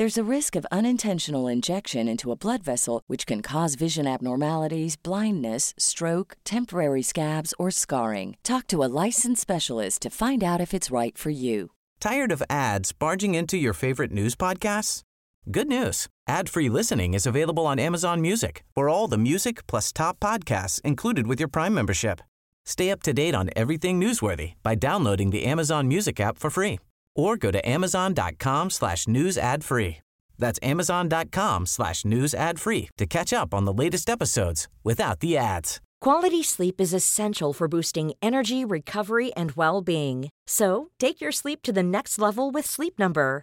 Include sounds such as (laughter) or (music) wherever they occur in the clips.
There's a risk of unintentional injection into a blood vessel, which can cause vision abnormalities, blindness, stroke, temporary scabs, or scarring. Talk to a licensed specialist to find out if it's right for you. Tired of ads barging into your favorite news podcasts? Good news. Ad-free listening is available on Amazon Music for all the music plus top podcasts included with your Prime membership. Stay up to date on everything newsworthy by downloading the Amazon Music app for free or go to amazon.com slash news ad free. That's amazon.com slash news ad free to catch up on the latest episodes without the ads. Quality sleep is essential for boosting energy, recovery, and well being. So, take your sleep to the next level with Sleep Number.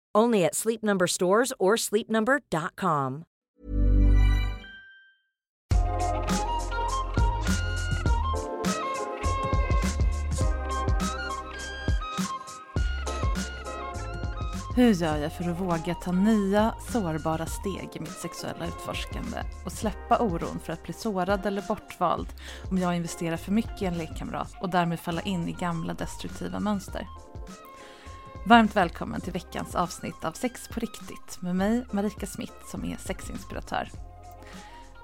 Only at Sleep Number stores or sleepnumber.com. Hur gör jag för att våga ta nya, sårbara steg i mitt sexuella utforskande och släppa oron för att bli sårad eller bortvald om jag investerar för mycket i en lekkamrat och därmed falla in i gamla destruktiva mönster? Varmt välkommen till veckans avsnitt av Sex på riktigt med mig, Marika Smith, som är sexinspiratör.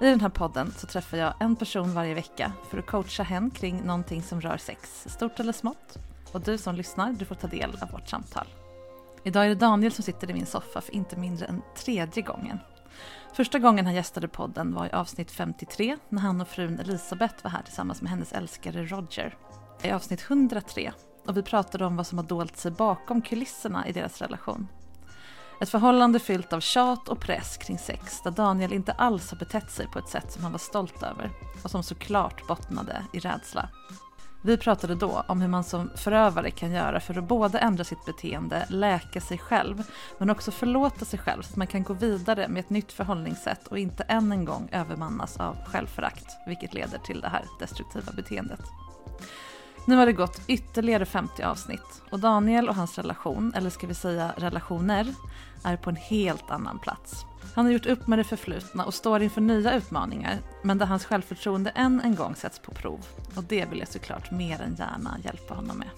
I den här podden så träffar jag en person varje vecka för att coacha hen kring någonting som rör sex, stort eller smått. Och du som lyssnar, du får ta del av vårt samtal. Idag är det Daniel som sitter i min soffa för inte mindre än tredje gången. Första gången han gästade podden var i avsnitt 53 när han och frun Elisabeth var här tillsammans med hennes älskare Roger. I avsnitt 103 och vi pratade om vad som har dolt sig bakom kulisserna i deras relation. Ett förhållande fyllt av tjat och press kring sex där Daniel inte alls har betett sig på ett sätt som han var stolt över och som såklart bottnade i rädsla. Vi pratade då om hur man som förövare kan göra för att både ändra sitt beteende, läka sig själv, men också förlåta sig själv så att man kan gå vidare med ett nytt förhållningssätt och inte än en gång övermannas av självförakt, vilket leder till det här destruktiva beteendet. Nu har det gått ytterligare 50 avsnitt och Daniel och hans relation, eller ska vi säga relationer, är på en helt annan plats. Han har gjort upp med det förflutna och står inför nya utmaningar, men där hans självförtroende än en gång sätts på prov. Och det vill jag såklart mer än gärna hjälpa honom med.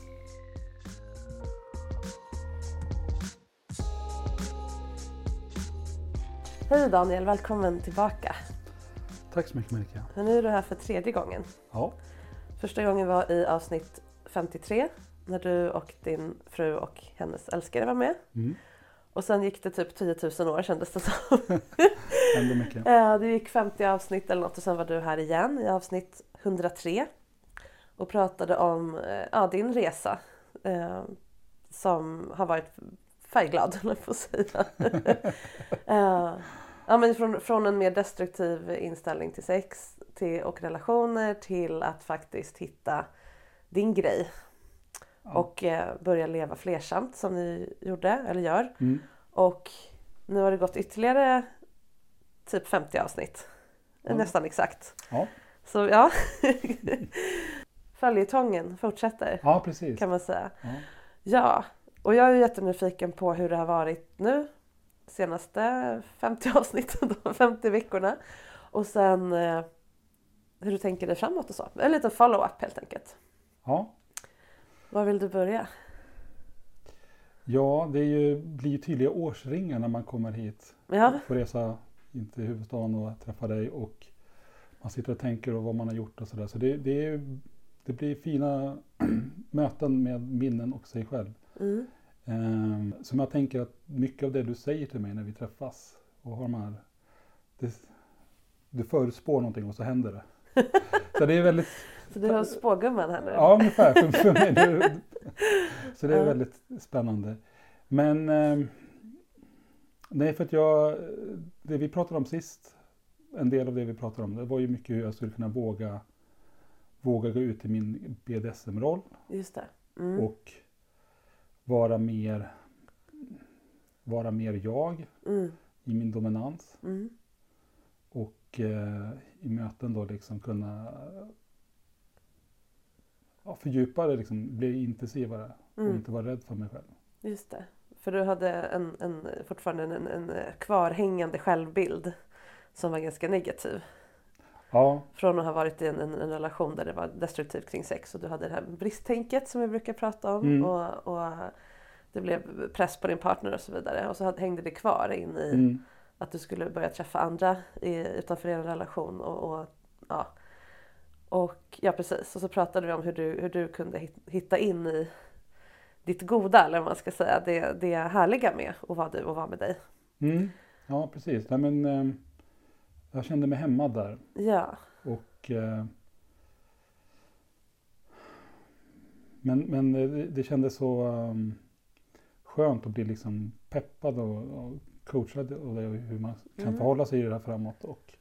Hej Daniel, välkommen tillbaka. Tack så mycket Marika. Nu är du här för tredje gången. Ja, Första gången var i avsnitt 53 när du och din fru och hennes älskare var med. mm. Och sen gick det typ 10 000 år kändes det som. (laughs) ändå mycket. Eh, Det gick 50 avsnitt eller något och sen var du här igen i avsnitt 103 och pratade om eh, ja, din resa eh, som har varit färgglad, (laughs) höll jag på att säga. (laughs) Eh, ja, men från, från en mer destruktiv inställning till sex till, och relationer till att faktiskt hitta din grej Ja. och eh, börja leva flersamt som ni gjorde eller gör. Mm. Och nu har det gått ytterligare typ 50 avsnitt. Ja. Nästan exakt. Ja. Så ja. (laughs) Följetongen fortsätter ja, precis. kan man säga. Ja. Ja, och jag är jättenyfiken på hur det har varit nu senaste 50 avsnitten, (laughs) de 50 veckorna. Och sen eh, hur du tänker dig framåt och så. En liten follow-up helt enkelt. Ja. Var vill du börja? Ja, det är ju, blir ju tydliga årsringar när man kommer hit Ja, på resa in till huvudstaden och träffar dig och man sitter och tänker och vad man har gjort och sådär. Så det, det, är, det blir fina (clears throat) möten med minnen och sig själv. mm. Ehm, som jag tänker att mycket av det du säger till mig när vi träffas och har de här, det, du förutspår någonting och så händer det. (laughs) Så det är väldigt, så du har spågumman här nu? ja ungefär för, för mig. Det, så det är väldigt spännande. Men ehm, nej för att jag, det vi pratade om sist, en del av det vi pratade om, det var ju mycket hur jag skulle kunna våga, våga gå ut i min BDSM-roll Just det. Mm. och vara mer, vara mer jag Mm. i min dominans Mm. och eh, i möten då liksom kunna ja, fördjupa det, liksom, bli intensivare och Mm. inte vara rädd för mig själv. Just det. För du hade en, en, fortfarande en, en kvarhängande självbild som var ganska negativ. Ja, Från att ha varit i en, en, en relation där det var destruktivt kring sex och du hade det här bristtänket som vi brukar prata om Mm. och, och det blev press på din partner och så vidare. Och så hängde det kvar in i mm, att du skulle börja träffa andra i, utanför er relation. Och, och, ja. och ja, precis. Och så pratade vi om hur du, hur du kunde hit- hitta in i ditt goda, eller vad man ska säga, det, det härliga med att vara du och vara med dig. mm, ja precis. Nej, men, eh, jag kände mig hemma där Ja, och eh, men, men eh, det, det kändes så um, skönt att bli liksom peppad och, och coachad och och hur man kan Mm. förhålla sig i det här framåt. Och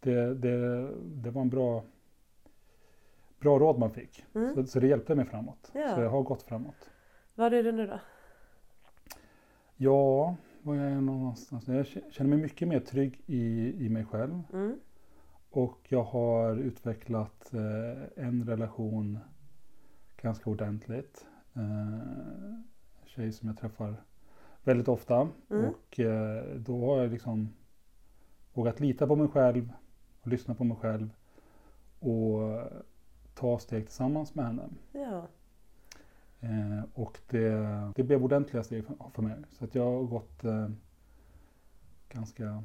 det, det, det var en bra, bra råd man fick. Mm. Så, så det hjälpte mig framåt. Ja. Så jag har gått framåt. var är du nu då? Ja, var jag är någonstans? Jag känner mig mycket mer trygg i, i mig själv. Mm. Och jag har utvecklat eh, en relation ganska ordentligt. Eh, tjej som jag träffar väldigt ofta. Mm. Och eh, då har jag liksom vågat lita på mig själv och lyssna på mig själv. Och ta steg tillsammans med henne. Ja, Eh, och det, det blev ordentliga steg för, för mig. Så att jag har gått eh, ganska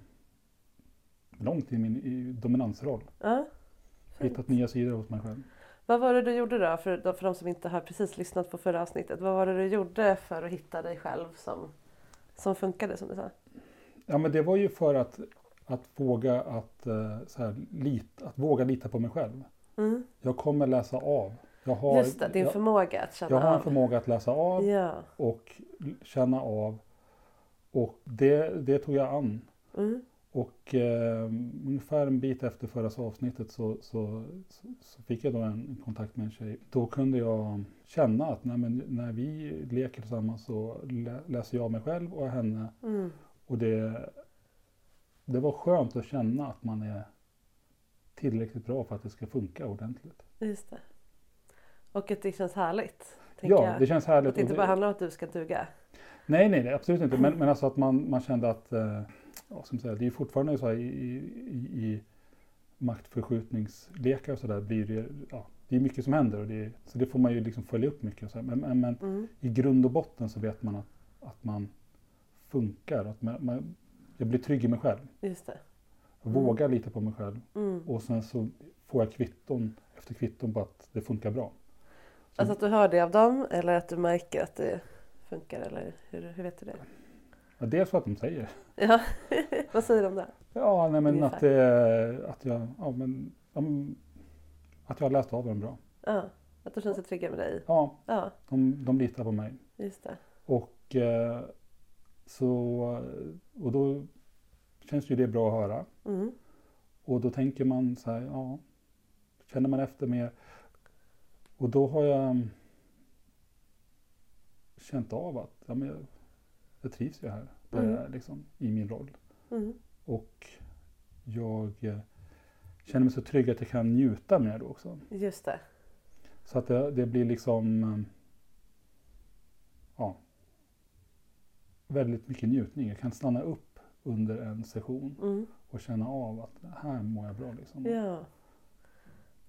långt i min i dominansroll. ja. Hittat nya sidor hos mig själv. Vad var det du gjorde då, för, för de som inte har precis lyssnat på förra avsnittet? Vad var det du gjorde för att hitta dig själv som, som funkade som du sa? Ja men det var ju för att, att våga att, eh, så här, lit, att våga lita på mig själv. Mm. Jag kommer läsa av. Jag har, Just det, din jag, förmåga att känna jag har en av. förmåga att läsa av Ja. och känna av. Och det, det tog jag an. Mm. Och eh, ungefär en bit efter förra avsnittet så, så, så, så fick jag då en, kontakt med en tjej. Då kunde jag känna att nej, men när vi leker tillsammans så lä, läser jag mig själv och henne. Mm. Och det, det var skönt att känna att man är tillräckligt bra för att det ska funka ordentligt. Just det. Och att det känns härligt. Ja, jag. det känns härligt. Att det inte bara handlar om att du ska duga. Nej, nej, nej, absolut inte. Men, men alltså att man, man kände att, eh, som säger, det är fortfarande så här i, i, i, maktförskjutningslekar och sådär blir det, ja, det är mycket som händer och det, så det får man ju liksom följa upp mycket. Och så här. Men, men, men Mm. i grund och botten så vet man att, att man funkar. Att man, man, jag blir trygg i mig själv. Just det. Jag Mm. vågar lita på mig själv. Mm. Och sen så får jag kvitton efter kvitton på att det funkar bra. Så, Alltså att du hör det av dem eller att du märker att det funkar eller hur, hur vet du det? Ja, dels att de säger. Ja, (laughs) vad säger de där? Ja, nej, men Ungefär. att, det, att, jag, ja, men, att jag har läst av dem bra. Ja, att de känner sig trygga med dig? Ja, Ja, de, de litar på mig. just det. Och, eh, så, och då känns ju det bra att höra. Mm. Och då tänker man så här, ja, känner man efter mer. Och då har jag känt av att ja, men jag, trivs ju här, där Mm. liksom, i min roll. Mm. Och jag eh, känner mig så trygg att jag kan njuta mer då också. Just det. Så att det, det blir liksom eh, ja, väldigt mycket njutning. Jag kan stanna upp under en session Mm. och känna av att här mår jag bra. Liksom. Ja.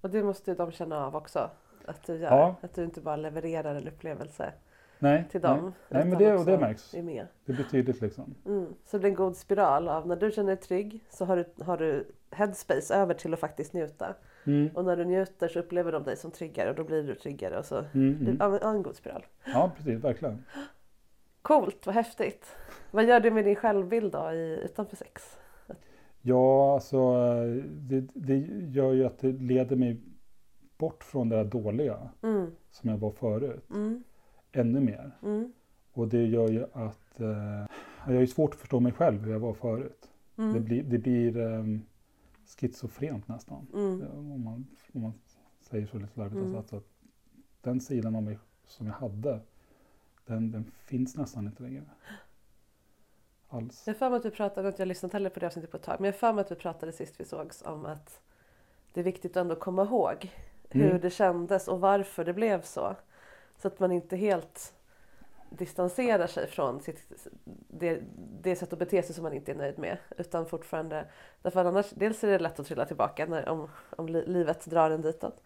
Och det måste de känna av också. Att du gör. Ja. Att du inte bara levererar en upplevelse. Nej, till dem. nej. nej men det, och det märks. Är med. Det blir tydligt liksom. Mm. Så det blir en god spiral av när du känner dig trygg så har du, har du headspace över till att faktiskt njuta. Mm. Och när du njuter så upplever de dig som tryggare och då blir du tryggare och så Mm, mm. Ja, ja, en god spiral. Ja, precis, verkligen. Coolt, vad häftigt. Vad gör du med din självbild då i, utanför sex? Ja, alltså det, det gör ju att det leder mig bort från det där dåliga Mm, som jag var förut. mm, Ännu mer. mm, Och det gör ju att eh, jag har ju svårt att förstå mig själv hur jag var förut. Det mm, blir, det blir eh, schizofrent nästan. mm, Ja, Om man, om man säger så lite slarvigt. Mm. Alltså att den sidan av mig som jag hade, den, den finns nästan inte längre. Alls. Jag har för mig att vi pratade, jag har lyssnat heller på det avsnittet på ett tag, men jag har för mig att vi pratade sist vi sågs om att det är viktigt att ändå komma ihåg hur Mm. det kändes och varför det blev så. Så att man inte helt distanserar sig från sitt, det, det sätt att bete sig som man inte är nöjd med. Utan fortfarande, därför annars, dels är det lätt att trilla tillbaka när, om, om li, livet drar en ditåt.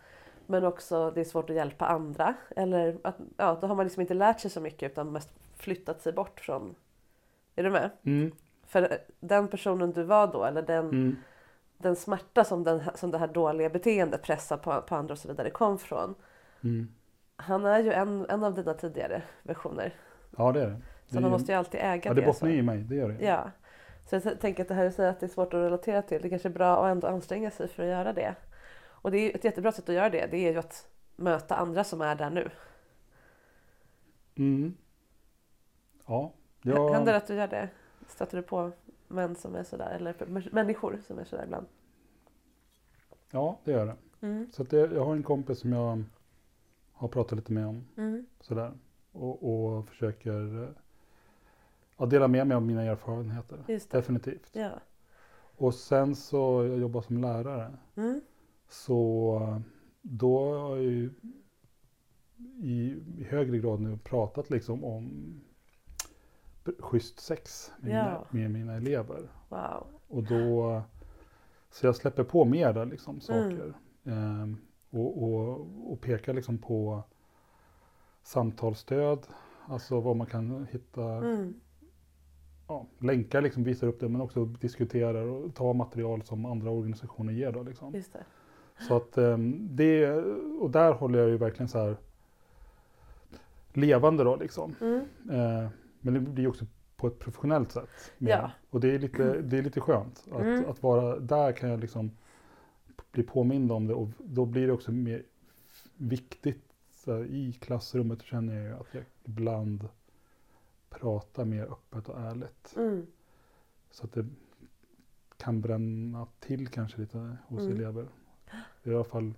Men också det är svårt att hjälpa andra. Eller att, ja, då har man liksom inte lärt sig så mycket utan mest flyttat sig bort från... Är du med? Mm, För den personen du var då, eller den, mm, den smärta som, den, som det här dåliga beteendet pressar på, på andra och så vidare kom från. mm. Han är ju en, en av dina tidigare versioner. Ja, det är det. Så man måste ju alltid äga ja, det det. bottnar ju i mig, det gör det. Ja. Så jag tänker att det här du säger att det är svårt att relatera till. Det kanske är bra att ändå anstränga sig för att göra det. Och det är ett jättebra sätt att göra det. Det är ju att möta andra som är där nu. Mm. Ja, jag, Händer det att du gör det? Stöter du på män som är sådär? Eller människor som är sådär ibland? ja, det gör det. Mm. Så det, jag har en kompis som jag har pratat lite med om Mm. sådär. Och, och försöker eh, ja, dela med mig av mina erfarenheter. Definitivt. Ja. Och sen så jag jobbar som lärare. Mm. Så då har jag ju i, i högre grad nu pratat liksom om schysst sex med, Ja. mina, med mina elever. Wow. Och då, så jag släpper på mer där liksom Mm. saker. Och, och, och pekar liksom på samtalsstöd, alltså vad man kan hitta, Mm. ja, länkar liksom visar upp det men också diskuterar och tar material som andra organisationer ger då liksom. Så att ehm, det, och där håller jag ju verkligen så här levande då liksom. Mm. Eh, men det blir också på ett professionellt sätt. mer. Ja. Och det är lite, det är lite skönt att, Mm. att vara där kan jag liksom bli påmind om det och då blir det också mer viktigt här, i klassrummet känner jag ju att jag ibland pratar mer öppet och ärligt. Mm. Så att det kan bränna till kanske lite hos Mm. elever. Det är i alla fall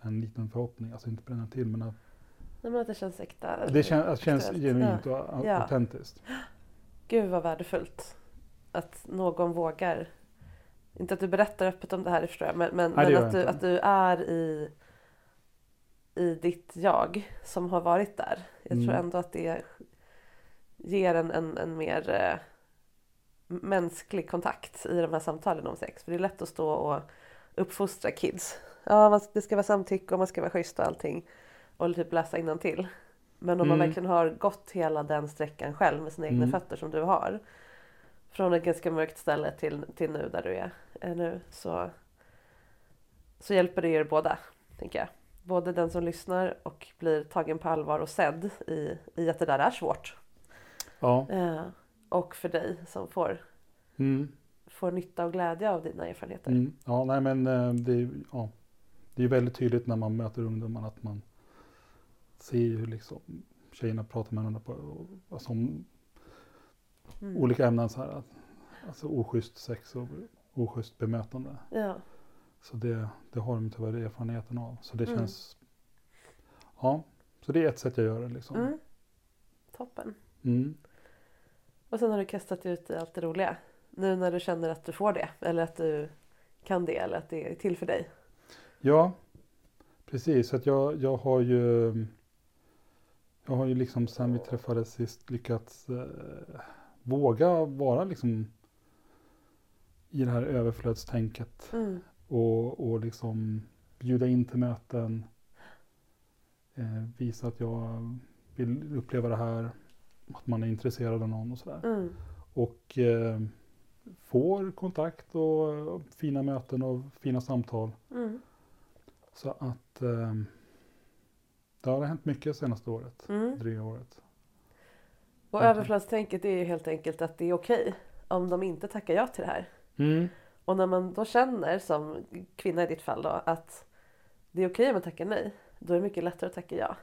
en liten förhoppning, alltså inte bränna till men att Nej, men att det känns äkta. det kän, att känns genuint Ja. och Ja. autentiskt. Gud vad värdefullt. Att någon vågar. Inte att du berättar öppet om det här, förstår jag. Men, men, Nej, men att, du, att du är i, i ditt jag som har varit där. Jag tror Mm. ändå att det ger en, en, en mer eh, mänsklig kontakt i de här samtalen om sex. För det är lätt att stå och uppfostra kids. Ja, man, det ska vara samtycke och man ska vara schysst och allting. Och typ läsa till. Men om man Mm. verkligen har gått hela den sträckan själv med sina egna Mm. fötter som du har. Från ett ganska mörkt ställe till, till nu där du är, är nu. Så, så hjälper det er båda, tänker jag. Både den som lyssnar och blir tagen på allvar och sedd i, i att det där är svårt. Ja. Eh, och för dig som får, Mm. får nytta och glädje av dina erfarenheter. Mm. Ja, nej men eh, det ja, det är väldigt tydligt när man möter ungdomarna att man ser hur liksom tjejerna pratar med varandra på alltså om Mm. olika ämnen så här. Alltså oschysst sex och oschysst bemötande. Ja. Så det, det har de tyvärr erfarenheten av. Så det Mm. känns, ja, så det är ett sätt jag gör det liksom. Mm. Toppen. Mm. Och sen har du kastat ut i allt det roliga. Nu när du känner att du får det. Eller att du kan det. Eller att det är till för dig. Ja, precis. Så att jag, jag har ju jag har ju liksom sen vi träffades sist lyckats eh, våga vara liksom i det här överflödstänket Mm. och, och liksom bjuda in till möten. Eh, visa att jag vill uppleva det här, att man är intresserad av någon och sådär. Mm. Och eh, får kontakt och fina möten och fina samtal. Mm. Så att eh, det har hänt mycket senaste året, Mm. dryga året. Och Okej. överflödstänket är ju helt enkelt att det är okej om de inte tackar ja till det här. Mm. Och när man då känner som kvinna i ditt fall då att det är okej om man tackar nej. Då är det mycket lättare att tacka ja.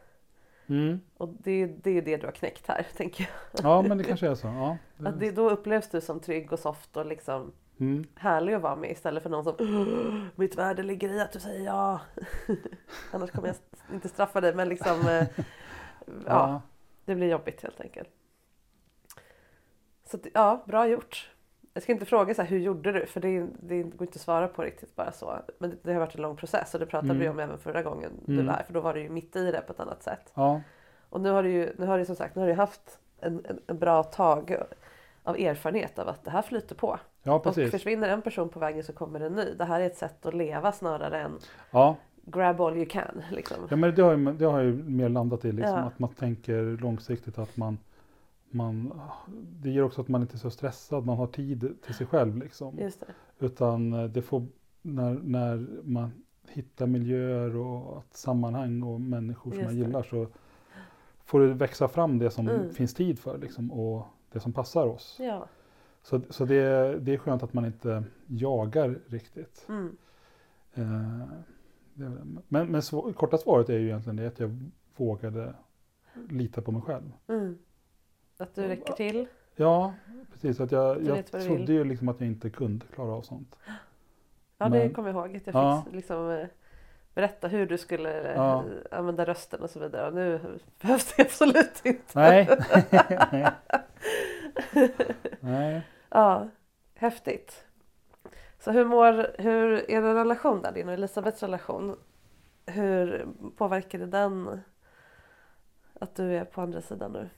Mm. Och det, är- det är det du har knäckt här (laughs) tänker jag. Ja, men det kanske är så. Ja, Att det, då upplevs du som trygg och soft och liksom mm. härlig att vara med istället för någon som "Åh, mitt värde ligger i att du säger ja. (laughs) Annars kommer jag inte straffa dig men liksom eh, (laughs) ja, ja. det blir jobbigt helt enkelt. Så att, ja, bra gjort. Jag ska inte fråga så här, hur gjorde du? För det, det går inte att svara på riktigt bara så. Men det, det har varit en lång process och det pratade Mm. vi om även förra gången du Mm. var här. För då var du ju mitt i det på ett annat sätt. ja. Och nu har du ju, nu har du som sagt, nu har du haft en, en, en bra tag av erfarenhet av att det här flyter på. ja Och försvinner en person på vägen så kommer en ny. Det här är ett sätt att leva snarare än Ja. grab all you can. Liksom. Ja, men det har, ju, det har jag ju mer landat i, liksom, Ja. att man tänker långsiktigt att man, man, det gör också att man inte är så stressad, man har tid till sig själv liksom. Det. Utan eh, det får, när, när man hittar miljöer och sammanhang och människor som Just man det. gillar så får det växa fram det som Mm. finns tid för liksom, och det som passar oss. Ja. Så, så det, det är skönt att man inte jagar riktigt. Mm. Eh, det men men korta svaret är ju egentligen det att jag vågade lita på mig själv. Mm. Att du räcker till. Ja, precis. Att jag, jag trodde ju liksom att jag inte kunde klara av sånt. Ja, det Men- kommer jag ihåg. Att jag Ja. fick liksom, eh, berätta hur du skulle eh, Ja. använda rösten och så vidare. Och nu (laughs) behövs det absolut inte. Nej. (laughs) Nej. (laughs) Ja, häftigt. Så hur mår hur är det relation där, din och Elisabeths relation? Hur påverkar det den att du är på andra sidan nu?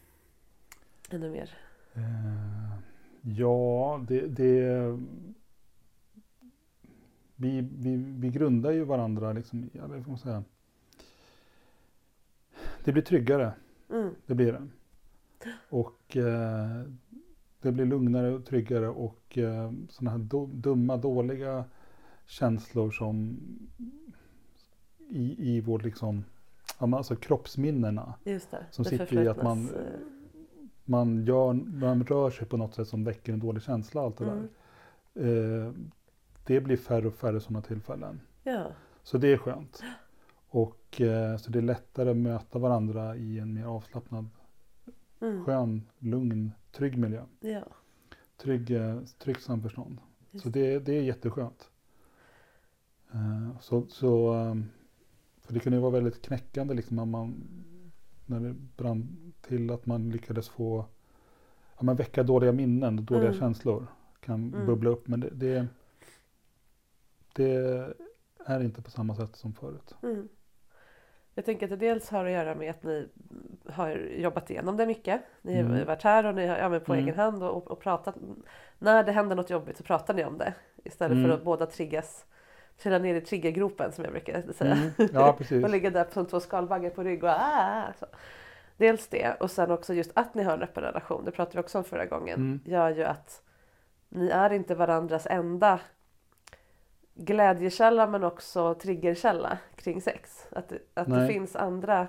Ännu mer. Eh, ja, det, det vi, vi, vi grundar ju varandra liksom, ja, vad ska man säga. Det blir tryggare, Mm, det blir det. Och eh, det blir lugnare och tryggare och eh, sådana här do, dumma, dåliga känslor som i, i vårt liksom, alltså kroppsminnena. Som det sitter i att man- Man, gör, man rör sig på något sätt som väcker en dålig känsla. Allt det Mm. där. Eh, det blir färre och färre sådana tillfällen. Ja, Så det är skönt. Och eh, så det är lättare att möta varandra i en mer avslappnad, mm, skön, lugn, trygg miljö. ja. Trygg, eh, trygg samförstånd. Just Så det, det är jätteskönt. Eh, så, så, eh, för det kunde ju vara väldigt knäckande liksom när man när det brann till att man lyckades få ja, men väcka dåliga minnen, dåliga Mm. känslor kan Mm. bubbla upp. Men det, det, det är inte på samma sätt som förut. Mm. Jag tänker att det dels har att göra med att ni har jobbat igenom det mycket. Ni har Mm. varit här och ni har ja, men på Mm. egen hand och, och pratat. När det händer något jobbigt så pratar ni om det. Istället Mm. för att båda triggas, trilla ner i triggergropen som jag brukar säga. Mm. Ja, (laughs) precis. och ligga där som två skalbaggar på rygg och ah, så. Dels det och sen också just att ni har en öppen relation, det pratade vi också om förra gången, Mm. gör ju att ni är inte varandras enda glädjekälla men också triggerkälla kring sex. Att, att det finns andra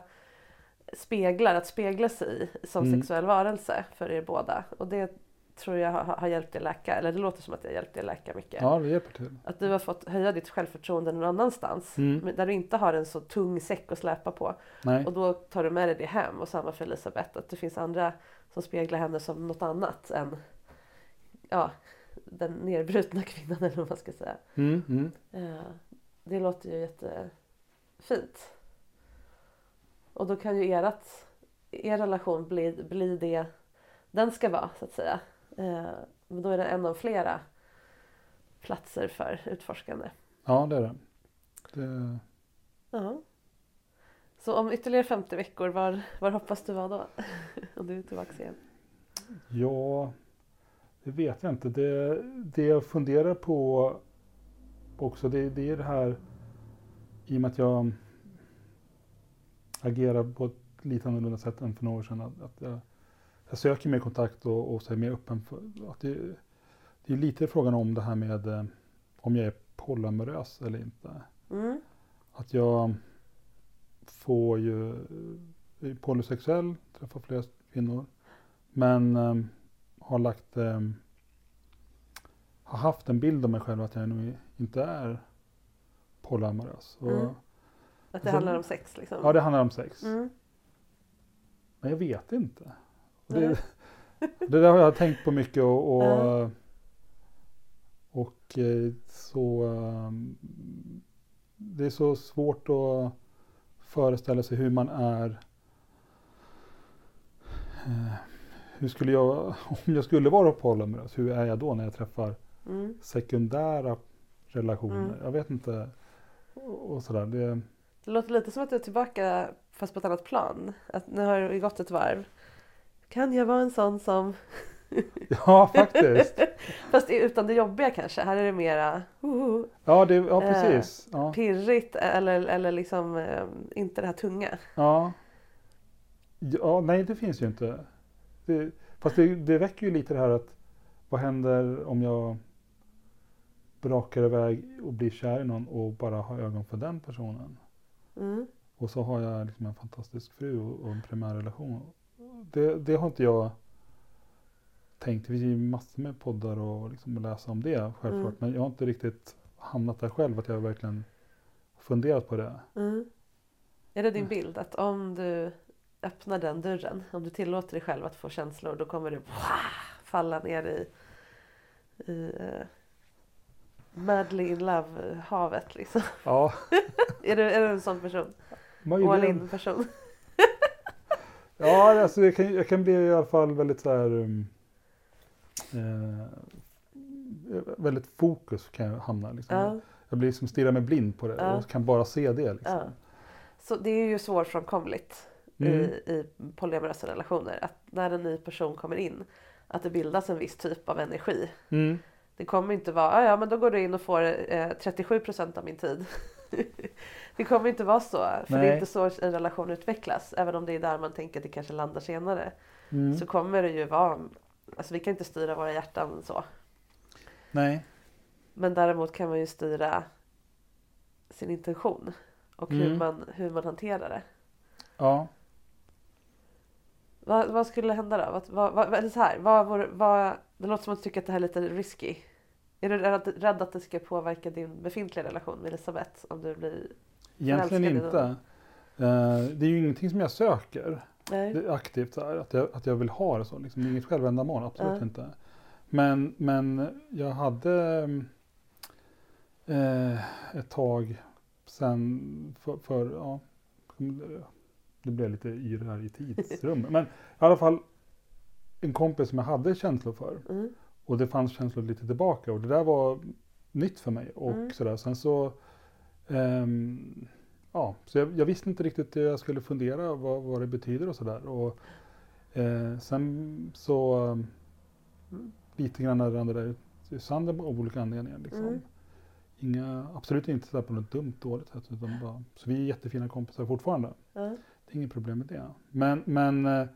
speglar att spegla sig i som Mm. sexuell varelse för er båda. Och det tror jag har, har hjälpt er läka, eller det låter som att har hjälpt er läka mycket. Ja, det hjälper till. Att du har fått höja ditt självförtroende någon annanstans. Mm. Där du inte har en så tung säck att släpa på. Nej. Och då tar du med dig det hem. Och samma för Elisabeth. Att det finns andra som speglar henne som något annat än ja, den nedbrutna kvinnan (laughs) eller vad man ska säga. Mm, mm. Eh, Det låter ju jättefint. Och då kan ju ert, er relation bli, bli det den ska vara så att säga. Eh, Men då är det en av flera platser för utforskande. Ja, det är det. det. Ja. Så om ytterligare 50 veckor, var, var hoppas du vara då? (laughs) om du är tillbaka igen. Ja, det vet jag inte. Det, det jag funderar på också, det, det är det här i och med att jag agerar på ett lite annorlunda sätt än för några år sedan. Att, att jag, jag söker mer kontakt och, och så är mer öppen för att det, det är lite frågan om det här med eh, om jag är polyamorös eller inte. Mm. Att jag får ju, är polysexuell, träffar flera kvinnor. Men eh, har lagt, eh, har haft en bild av mig själv att jag nog inte är polyamorös. Och, Mm. Att det Alltså, handlar om sex liksom. Ja, det handlar om sex. Mm. Men jag vet inte. Det, (laughs) det där har jag tänkt på mycket och, och, och eh, så um, det är så svårt att föreställa sig hur man är. Eh, Hur skulle jag, (laughs) om jag skulle vara polyamorös, hur är jag då när jag träffar Mm. sekundära relationer? Mm. Jag vet inte. Och, sådär. Det, Det låter lite som att du är tillbaka fast på ett annat plan. Att nu har det gått ett varv. Kan jag vara en sån som... (laughs) ja, faktiskt. (laughs) Fast utan det jobbiga kanske. Här är det mera uh, Ja, det, ja Eh, precis. Ja. pirrigt eller, eller liksom eh, inte det här tunga. Ja. ja, nej det finns ju inte. Det, fast det, det väcker ju lite det här att vad händer om jag brakar iväg och blir kär i någon och bara har ögon för den personen. Mm. Och så har jag liksom en fantastisk fru och, och en primärrelation. Det, det har inte jag tänkt. Det finns ju massor med poddar och liksom läsa om det självklart. Mm. Men jag har inte riktigt hamnat där själv att jag verkligen funderat på det. Mm. Är det din Mm. bild att om du öppnar den dörren, om du tillåter dig själv att få känslor, då kommer du falla ner i, i uh, madly in love-havet liksom. Ja, (laughs) är, du, är du en sån person? All möjligen. Ja, alltså jag kan, jag kan bli i alla fall väldigt så här um, eh, väldigt fokus kan jag hamna. Liksom. Ja. Jag blir som stirrar mig blind på det Ja. och kan bara se det. Liksom. Ja. Så det är ju svårfrånkomligt Mm. i, i polyamorösa relationer. Att när en ny person kommer in, att det bildas en viss typ av energi. Mm. Det kommer inte vara, "Ah, ja men då går du in och får eh, 37 procent av min tid. Det kommer inte vara så. För det Nej. är inte så en relation utvecklas. Även om det är där man tänker att det kanske landar senare. Mm. Så kommer det ju vara, alltså vi kan inte styra våra hjärtan så. Nej. Men däremot kan man ju styra sin intention. Och hur, Mm. man, hur man hanterar det. Ja. Vad, vad skulle hända då? Vad, vad, vad, eller så här, vad, vad, det låter som att du tycker att det här är lite risky. Är du rädd, att det ska påverka din befintliga relation med Elisabeth? Om du blir... Egentligen inte. Eh, det är ju ingenting som jag söker aktivt, så här, att, jag, att jag vill ha det så. Liksom. Det är inget självändamål, absolut Ja. inte. Men, men jag hade eh, ett tag sen för, för ja, det blev lite yr här i tidsrummet. Men i alla fall en kompis som jag hade känslor för. Mm. Och det fanns känslor lite tillbaka och det där var nytt för mig. Och Mm. sådär. Sen så, ehm, ja, så jag, jag visste inte riktigt hur jag skulle fundera vad, vad det betyder och sådär. Och eh, sen så um, lite grann rann det där i sanden av olika anledningar. Liksom. Mm. Inga, absolut inte så på något dumt dåligt sätt. Utan bara, så vi är jättefina kompisar fortfarande. Ja. Det är inget problem med det. Men, men eh,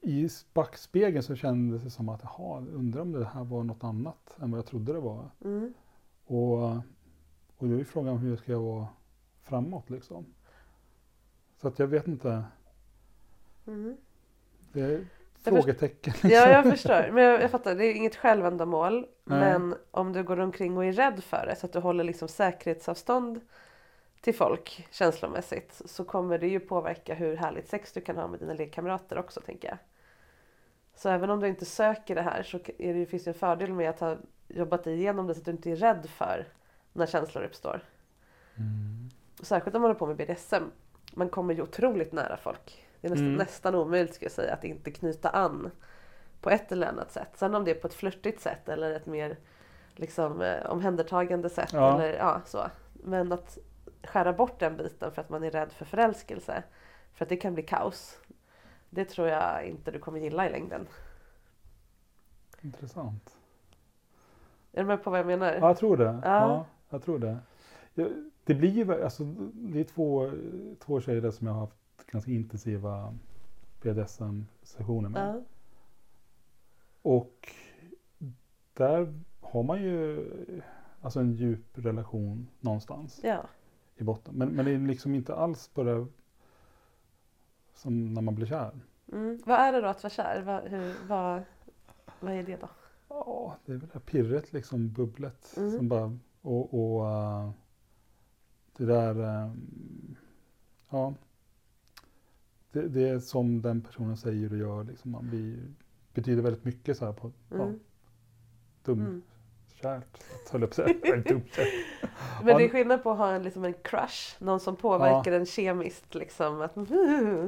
i backspegeln så kändes det som att, jaha, undrar om det här var något annat än vad jag trodde det var. Mm. Och, och då är frågan hur jag ska vara framåt liksom. Så att jag vet inte. Mm. Det är frågetecken. Liksom. Ja, jag (laughs) förstår. Men jag, jag fattar, det är inget självändamål. Nej. Men om du går omkring och är rädd för det, så att du håller liksom säkerhetsavstånd till folk känslomässigt, så kommer det ju påverka hur härligt sex du kan ha med dina lekkamrater också, tänker jag. Så även om du inte söker det här så är det, finns det en fördel med att ha jobbat igenom det så att du inte är rädd för när känslor uppstår. Mm. Särskilt om man håller på med BDSM. Man kommer ju otroligt nära folk. Det är nästan, Mm. nästan omöjligt ska jag säga att inte knyta an på ett eller annat sätt. Sen om det är på ett flörtigt sätt eller ett mer liksom, eh, omhändertagande sätt. Ja. Eller, ja, så. Men att skära bort den biten för att man är rädd för förälskelse. För att det kan bli kaos. Det tror jag inte du kommer gilla i längden. Intressant. Är du med på vad jag menar? Ja, jag tror det. Ja. Ja. jag tror det. Det blir ju, alltså, det är två, två tjejer där som jag har haft ganska intensiva BDSM-sessioner med. Ja. Och där har man ju alltså en djup relation någonstans ja. i botten. Men, men det är liksom inte alls bara som när man blir kär. Mm. Vad är det då att vara kär? Vad, hur, vad, vad är det då? Ja, det är väl det här pirret liksom, bubblet. Mm. Som bara, och och eh, det där, eh, ja. Det, det är som den personen säger och gör, liksom, man blir, betyder väldigt mycket så här på, ja, Mm. dum, Mm. Kärt, höll att. Nej, dumt kärt. (laughs) Men det är Ja. skillnad på att ha en, liksom en crush, någon som påverkar en kemiskt liksom. Att,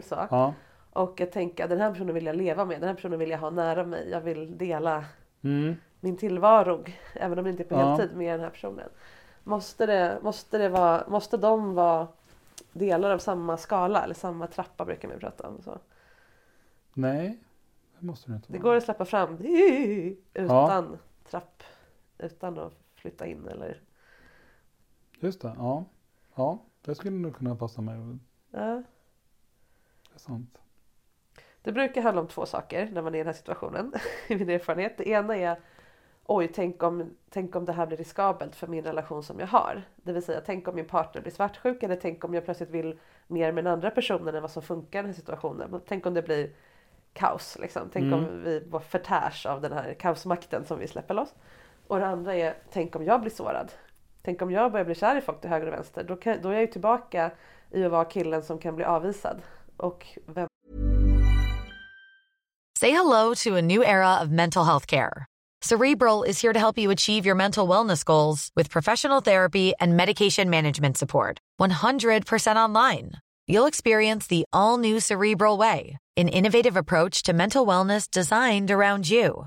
så. Ja. Och att tänka den här personen vill jag leva med, den här personen vill jag ha nära mig. Jag vill dela Mm. min tillvaro, även om det inte är på Ja. heltid, med den här personen. Måste, det, måste, det vara, måste de vara delar av samma skala eller samma trappa brukar man prata om. Så. Nej, det måste det inte Det vara. går att släppa fram (laughs) utan trapp, utan att flytta in eller... Just det, ja. Ja, det skulle nog kunna passa mig. Ja. Det är sant. Det brukar handla om två saker när man är i den här situationen, (laughs) i min erfarenhet. Det ena är oj, tänk om, tänk om det här blir riskabelt för min relation som jag har. Det vill säga, tänk om min partner blir svartsjuk eller tänk om jag plötsligt vill mer med den andra personen än vad som funkar i den här situationen. Tänk om det blir kaos, liksom. Tänk Mm. om vi förtärs av den här kaosmakten som vi släpper loss. Och det andra är, tänk om jag blir sårad. Tänk om jag börjar bli kär i folk till höger och vänster. Då, kan, då är jag ju tillbaka i att vara killen som kan bli avvisad. Och vem Say hello to a new era of mental health care. Cerebral is here to help you achieve your mental wellness goals with professional therapy and medication management support. 100% online. You'll experience the all new Cerebral Way, an innovative approach to mental wellness designed around you.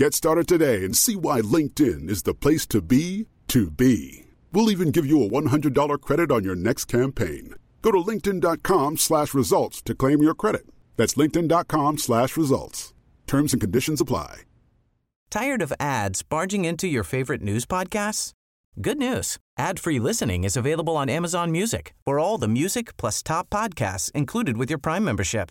Get started today and see why LinkedIn is the place to be to be. We'll even give you a $100 credit on your next campaign. Go to linkedin.com slash results to claim your credit. That's linkedin.com slash results. Terms and conditions apply. Tired of ads barging into your favorite news podcasts? Good news. Ad-free listening is available on Amazon Music for all the music plus top podcasts included with your Prime membership.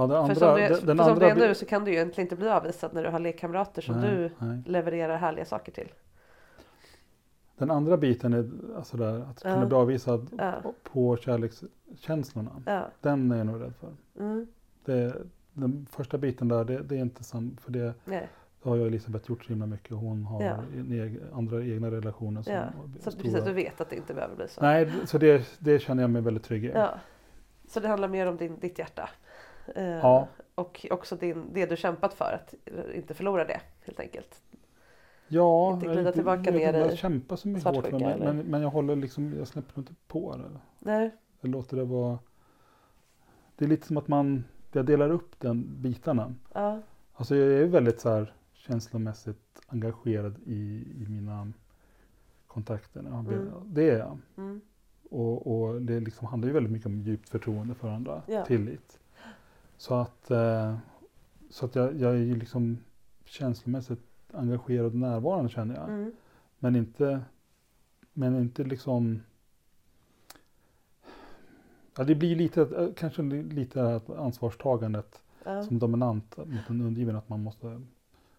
Ja, det för andra, som, det, den, för den som andra det är nu så kan du ju egentligen inte bli avvisad när du har lekkamrater som Nej, du nej. levererar härliga saker till. Den andra biten är alltså där, att Ja. kunna bli avvisad Ja. på kärlekskänslorna. Ja. Den är jag nog rädd för. Mm. Det, den första biten där, det, det är inte sam, för det, Nej. har jag och Elisabeth gjort så himla mycket. Hon har Ja. en eg, andra egna relationer som Så stora. precis, du vet att det inte behöver bli så. Nej, så det, det känner jag mig väldigt trygg i. Ja. Så det handlar mer om din, ditt hjärta. Eh, Ja. Och också din, det du kämpat för, att inte förlora det helt enkelt. Ja, Inte jag glida tillbaka jag ner i jag kämpar så mycket hårt svartsjuka, för men, men, jag håller liksom, jag släpper inte på det. Nej. Jag låter det vara. Det är lite som att man, jag delar upp den bitarna. Ja. Alltså jag är väldigt så här känslomässigt engagerad i, i mina kontakter. Mm. Det är jag. Mm. Och, och det liksom handlar ju väldigt mycket om djupt förtroende för andra. Ja. Tillit. Så att, eh, så att jag, jag är ju liksom känslomässigt engagerad och närvarande känner jag. Mm. Men inte, men inte liksom Ja, det blir lite, eh, kanske lite det här ansvarstagandet Ja. som dominant mot den undergivna. Att man måste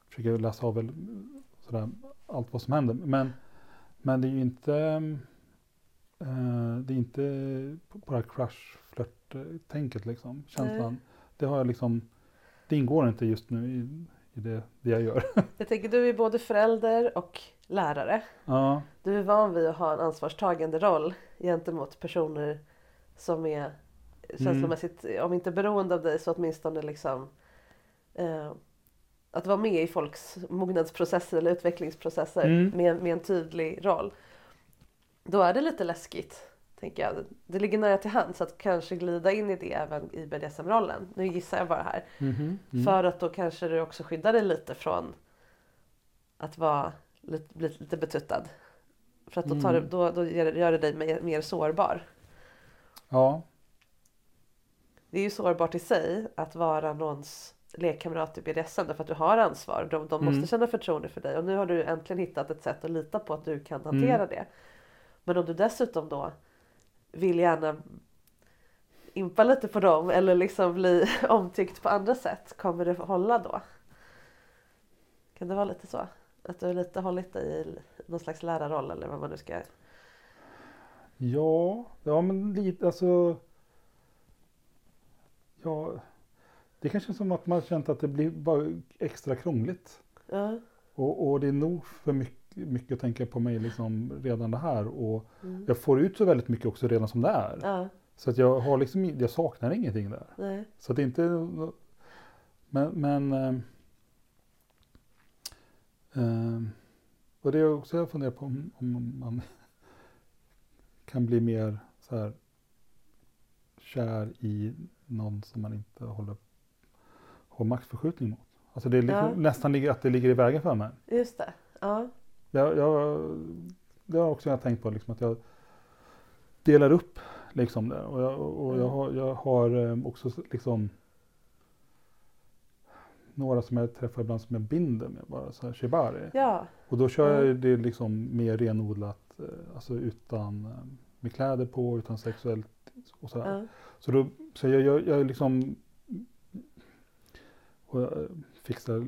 försöka läsa av väl, sådär, allt vad som händer. Men, men det är ju inte eh, det är inte på det här crush flört-tänket liksom. Känslan. Det har jag liksom, det ingår inte just nu i, i det, det jag gör. (laughs) Jag tänker du är både förälder och lärare. ja, Du är van vid att ha en ansvarstagande roll gentemot personer som är känslomässigt, om inte beroende av dig så åtminstone liksom eh, att vara med i folks mognadsprocesser eller utvecklingsprocesser Mm. med, med en tydlig roll. Då är det lite läskigt, tänker jag. Det ligger nära till hands att kanske glida in i det även i BDSM-rollen. Nu gissar jag bara här. mhm, mm. För att då kanske du också skyddar dig lite från att vara lite, bli lite betuttad. För att då, tar Mm. du, då, då gör gör det dig mer, mer sårbar. ja, Det är ju sårbart i sig att vara någons lekkamrat i BDSM därför att du har ansvar. De, de måste Mm. känna förtroende för dig och nu har du äntligen hittat ett sätt att lita på att du kan hantera Mm. det. Men om du dessutom då vill gärna impa lite på dem eller liksom bli (laughs) omtyckt på andra sätt, kommer det hålla då? Kan det vara lite så? Att du lite hållit dig i någon slags lärarroll eller vad man nu ska... ja, ja men lite alltså. Ja, det är kanske som att man känt att det blir bara extra krångligt. Ja, Och, och det är nog för mycket, mycket att tänka på mig liksom redan det här. Och Mm. jag får ut så väldigt mycket också redan som det är. ja, Så att jag, har liksom, jag saknar ingenting där. nej. Så att det inte... Men... men eh, eh, och det är också jag funderar på om, om man (laughs) kan bli mer så här kär i någon som man inte håller har maktförskjutning mot. Alltså det är liksom, Ja. nästan att det ligger i vägen för mig. Just det. Ja, Jag, jag, det har också jag tänkt på, liksom, att jag delar upp liksom det. Och jag, och jag Mm. har, jag har eh, också liksom några som jag träffar ibland som jag binder med, bara så här shibari. ja, Och då kör jag Mm. det liksom mer renodlat, eh, alltså utan eh, med kläder på, utan sexuellt och sådär. ja. Så, då, så jag, jag, jag liksom och jag fixar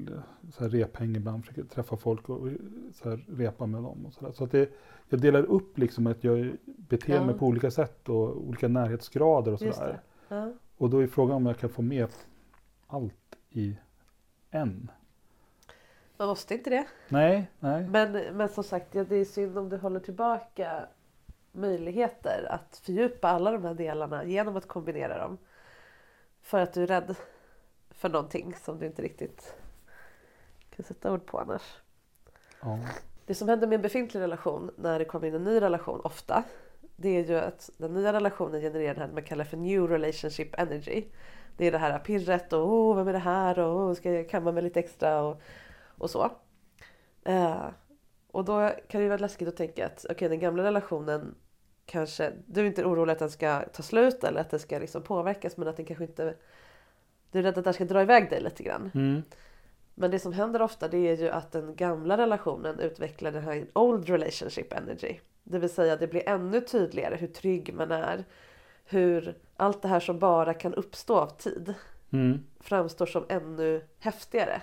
så här rephäng ibland, försöker träffa folk och så här repa med dem. Och så där. så att det, jag delar upp liksom att jag beter Ja. mig på olika sätt och olika närhetsgrader och Just sådär. Ja. Och då är frågan om jag kan få med allt i en. Man måste inte det. Nej, nej. Men, men som sagt, det är synd om du håller tillbaka möjligheter att fördjupa alla de här delarna genom att kombinera dem. För att du är rädd för någonting som du inte riktigt kan sätta ord på annars. Ja. Det som händer med en befintlig relation när det kommer in en ny relation ofta det är ju att den nya relationen genererar det man kallar för new relationship energy. Det är det här pirret och oh, vem är det här och oh, ska jag kamma mig lite extra och, och så. Eh, och då kan det ju vara läskigt att tänka att okay, den gamla relationen kanske, du är inte orolig att den ska ta slut eller att den ska liksom påverkas men att den kanske inte, du är rädd att den ska dra iväg dig lite grann. Mm. Men det som händer ofta det är ju att den gamla relationen utvecklar den här old relationship energy. Det vill säga det blir ännu tydligare hur trygg man är. Hur allt det här som bara kan uppstå av tid Mm. framstår som ännu häftigare.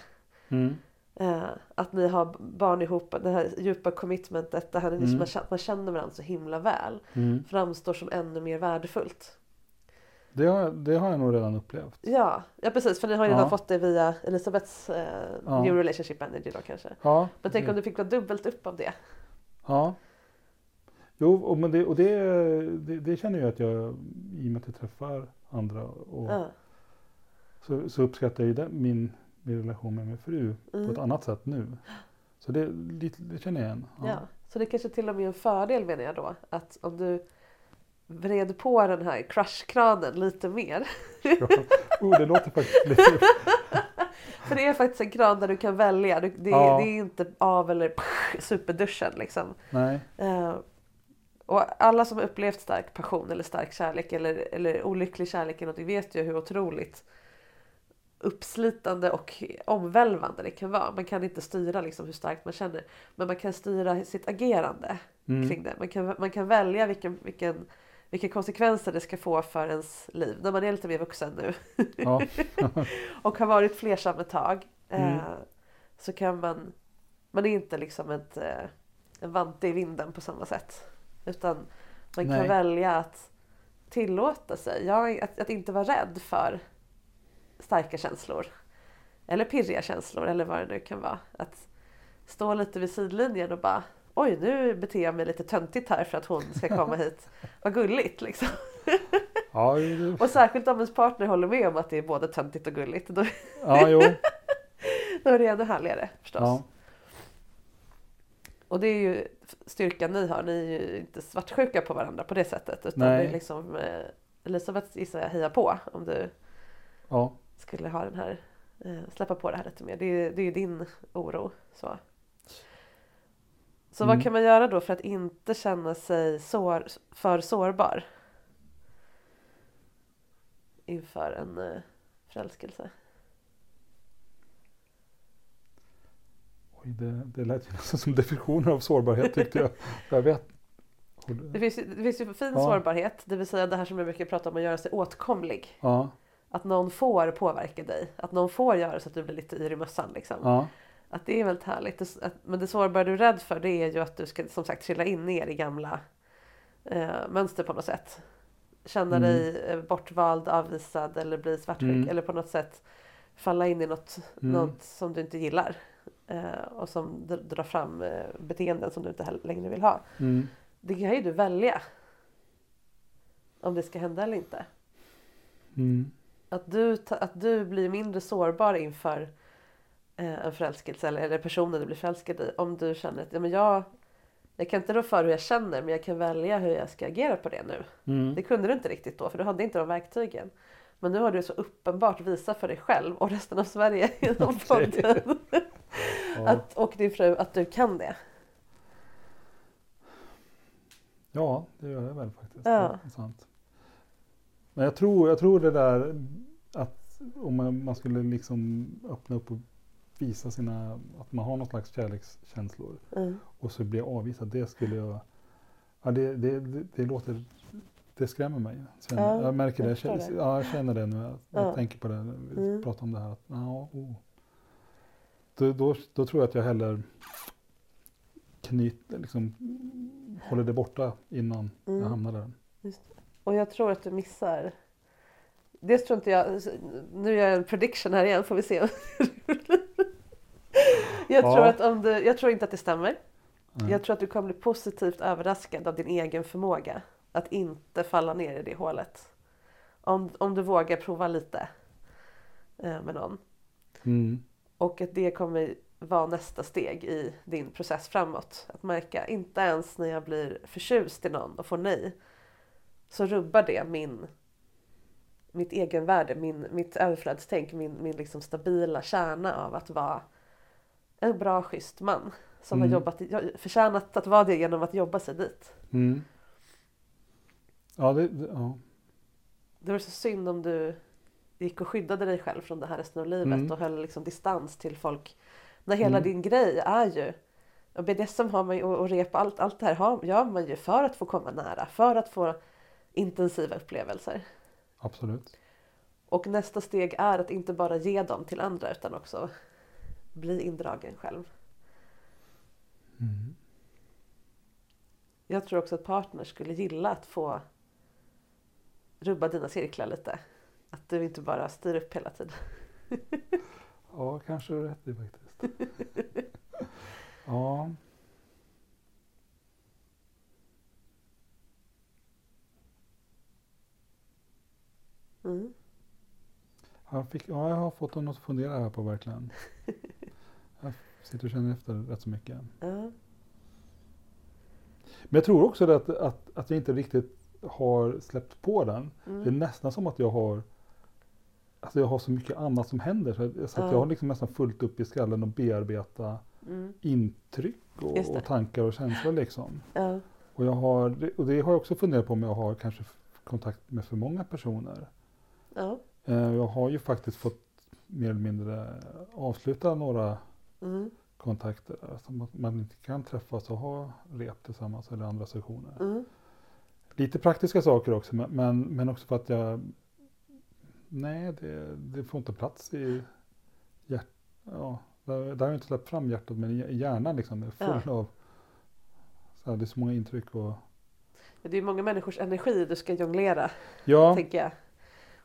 Mm. Eh, att ni har barn ihop, det här djupa commitmentet, det här Mm. man känner varandra så himla väl. Mm. Framstår som ännu mer värdefullt. Det, har, det har jag nog redan upplevt. Ja, ja precis för ni har ju Ja. redan fått det via Elisabeths eh, Ja. New Relationship Energy då kanske. Ja, Men tänk det- om du fick vara dubbelt upp av det. Ja. Jo, och, men det, och det, det, det känner jag att jag, i och med att jag träffar andra, och, Ja. så, så uppskattar jag ju den, min, min relation med min fru på Mm. ett annat sätt nu. Så det, lite- det känner jag igen. Ja. Så det kanske till och med är en fördel menar jag då. Att om du vred på den här crushkranen lite mer. oh, det låter faktiskt lite... (laughs) För det är faktiskt en kran där du kan välja. Det, är- Ja. det är inte av eller superduschen liksom. Nej. Eh, och alla som har upplevt stark passion eller stark kärlek eller, eller olycklig kärlek eller vet ju hur otroligt uppslitande och omvälvande det kan vara. Man kan inte styra liksom hur starkt man känner. Men man kan styra sitt agerande Mm. kring det. Man kan, man kan välja vilken, vilken, vilka konsekvenser det ska få för ens liv när man är lite mer vuxen nu. Ja. (laughs) och har varit flersam ett tag. Mm. Eh, så kan man, man är inte liksom ett, eh, en vante i vinden på samma sätt. Utan man kan Nej. välja att tillåta sig, ja, att, att inte vara rädd för starka känslor. Eller pirriga känslor eller vad det nu kan vara. Att stå lite vid sidlinjen och bara Oj, nu beter jag mig lite töntigt här för att hon ska komma (laughs) hit. Vad gulligt liksom. (laughs) Ja, det- Och särskilt om ens partner håller med om att det är både töntigt och gulligt. Då, ja, jo. (laughs) då är det ännu härligare förstås. Ja. Och det är ju styrkan ni har. Ni är ju inte svartsjuka på varandra på det sättet. Utan Nej. det är liksom eh, Elisabeth gissar jag hejar på om du Ja. skulle ha den här eh, släppa på det här lite mer. Det är, det är ju din oro. Så, så Mm. vad kan man göra då för att inte känna sig sår, för sårbar? Inför en eh, förälskelse. Oj, det, det lät ju (laughs) nästan som definitioner av sårbarhet tyckte jag. (laughs) Jag vet. Det finns, ju- det finns ju fin Ja. sårbarhet, det vill säga det här som jag brukar prata om att göra sig åtkomlig. Ja. Att någon får påverka dig, att någon får göra så att du blir lite yr i mössan. Liksom. Ja. Att det är väldigt härligt. Att- Men det sårbara du är rädd för det är ju att du ska som sagt trilla in ner i gamla eh, mönster på något sätt. Känna Mm. dig eh, bortvald, avvisad eller bli svartsjuk Mm. eller på något sätt falla in i något, Mm. något som du inte gillar. Eh, och som drar fram eh, beteenden som du inte längre vill ha. Mm. Det kan ju du välja. Om det ska hända eller inte. Mm. Att du, att du blir mindre sårbar inför en förälskelse eller, eller personen du blir förälskad i. Om du känner att ja, men jag, jag kan inte rå för hur jag känner men jag kan välja hur jag ska agera på det nu. Mm. Det kunde du inte riktigt då för du hade inte de verktygen. Men nu har du så uppenbart visat för dig själv och resten av Sverige (laughs) genom podden. (laughs) Att, och din fru att du kan det. ja, det gör jag väl faktiskt. Ja. Sant. Men jag tror, jag tror det där att om man, man skulle liksom öppna upp och visa sina, att man har någon slags kärlekskänslor Mm. och så blir jag avvisad. Det skulle jag, ja det, det, det, det låter, det skrämmer mig. Sen, Ja, jag märker det, jag jag det. ja, jag känner det nu. Jag, jag Ja. tänker på det, vi Mm. pratar om det här. Att, ja, oh. då, då, då tror jag att jag hellre knyter, liksom, håller det borta innan Mm. jag hamnar där. Och jag tror att du missar. Dels tror inte jag. Nu gör jag en prediction här igen får vi se. Jag, Ja. tror att om du, jag tror inte att det stämmer. Nej. Jag tror att du kommer bli positivt överraskad av din egen förmåga. Att inte falla ner i det hålet. Om, om du vågar prova lite eh, med någon. Mm. Och att det kommer vara nästa steg i din process framåt. Att märka, inte ens när jag blir förtjust i någon och får nej, så rubbar det min mitt egenvärde, min, mitt överflödstänk, min, min liksom stabila kärna av att vara en bra schysst man som Mm. har jobbat, förtjänat att vara det genom att jobba sig dit. Mm. Ja, det, det, ja. Det var så synd om du gick och skyddade dig själv från det här resten av livet Mm. och höll liksom distans till folk. När hela Mm. din grej är ju och BDSM har man ju, och, och rep, allt, allt det här har, gör man ju för att få komma nära, för att få intensiva upplevelser. absolut. Och nästa steg är att inte bara ge dem till andra utan också bli indragen själv. Mm. Jag tror också att partners skulle gilla att få rubba dina cirklar lite. Att du inte bara styr upp hela tiden. (laughs) Ja, kanske du rätt i faktiskt. ja. Mm. Jag, fick, ja, jag har fått något att fundera här på verkligen. (laughs) Sitter och känner efter rätt så mycket. Ja. Men jag tror också att, att, att jag inte riktigt har släppt på den. Mm. Det är nästan som att jag har Alltså jag har så mycket annat som händer så, att- så att Ja. jag har liksom nästan fullt upp i skallen att bearbeta Mm. intryck och, och tankar och känslor liksom. Och, jag har, och det har jag också funderat på om jag har kanske kontakt med för många personer. Ja. Eh, Jag har ju faktiskt fått mer eller mindre avsluta några Mm. kontakter där, som att man inte kan träffas och ha rep tillsammans eller andra sessioner. Mm. Lite praktiska saker också men, men, också för att jag Nej, det, det får inte plats i hjärtat. Ja, där, där har jag inte släppt fram hjärtat men hjärnan liksom är full Ja. av så här, det är så många intryck och Det är många människors energi du ska jonglera, ja, tänker jag.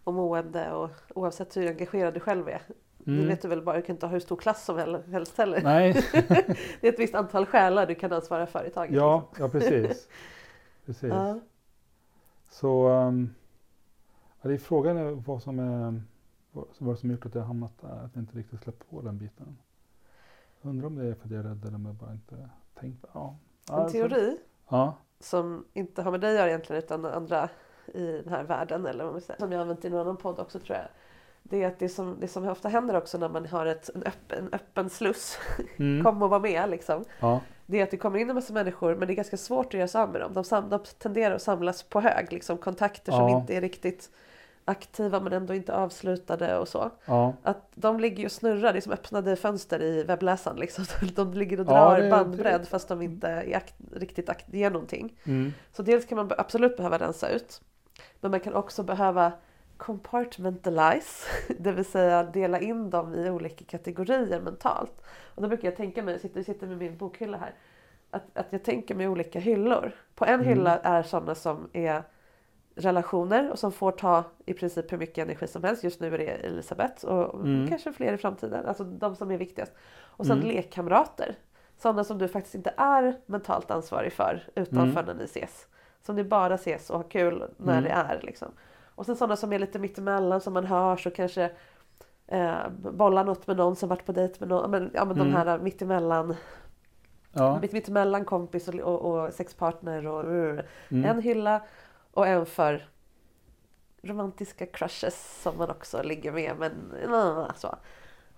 Och mående och oavsett hur engagerad du själv är. Det mm, vet du väl bara, du kan inte ha hur stor klass som hel- helst heller. nej, (laughs) Det är ett visst antal själar du kan ansvara för i taget. ja, ja precis. precis. liksom. Ja. Så um, ja, det är frågan vad som är vad som gjort att jag hamnat där, att jag inte riktigt släppt på den biten. Undrar om det är för att jag är rädd eller om jag bara inte tänkt. Ja. Ja, En teori Ja. som inte har med dig att göra egentligen utan andra i den här världen eller vad man säger, som jag har använt i någon annan podd också tror jag. Det är att det som, det som ofta händer också när man har ett, en, öppen, en öppen sluss, (laughs) Mm. kom och var med liksom. ja. Det är att det kommer in en massa människor men det är ganska svårt att göra sig av med dem. De, sam, de tenderar att samlas på hög, liksom kontakter som Ja. inte är riktigt aktiva men ändå inte avslutade och så. Ja. Att de ligger och snurrar, det är som öppnade fönster i webbläsaren. Liksom. (laughs) De ligger och Ja, drar det- bandbredd det- fast de inte är akt, riktigt akt, ger någonting. Mm. Så dels kan man absolut behöva rensa ut. Men man kan också behöva compartmentalize, (laughs) det vill säga dela in dem i olika kategorier mentalt. Och då brukar jag tänka mig, jag sitter, jag sitter med min bokhylla här, att, att jag tänker mig olika hyllor. På en Mm. hylla är sådana som är relationer och som får ta i princip hur mycket energi som helst. Just nu är det Elisabeth och Mm. kanske fler i framtiden. Alltså de som är viktigast. Och sen Mm. lekkamrater. Sådana som du faktiskt inte är mentalt ansvarig för utanför Mm. när ni ses. Som ni bara ses och har kul när Mm. det är. Liksom. Och sen sådana som är lite mittemellan som man hörs och kanske eh, bollar något med någon som varit på dejt med någon. Men, ja, men Mm. de här mittemellan, Ja. mitt, mittemellan kompis och, och, och sexpartner. Och, Mm. En hylla och en för romantiska crushes som man också ligger med. Men så.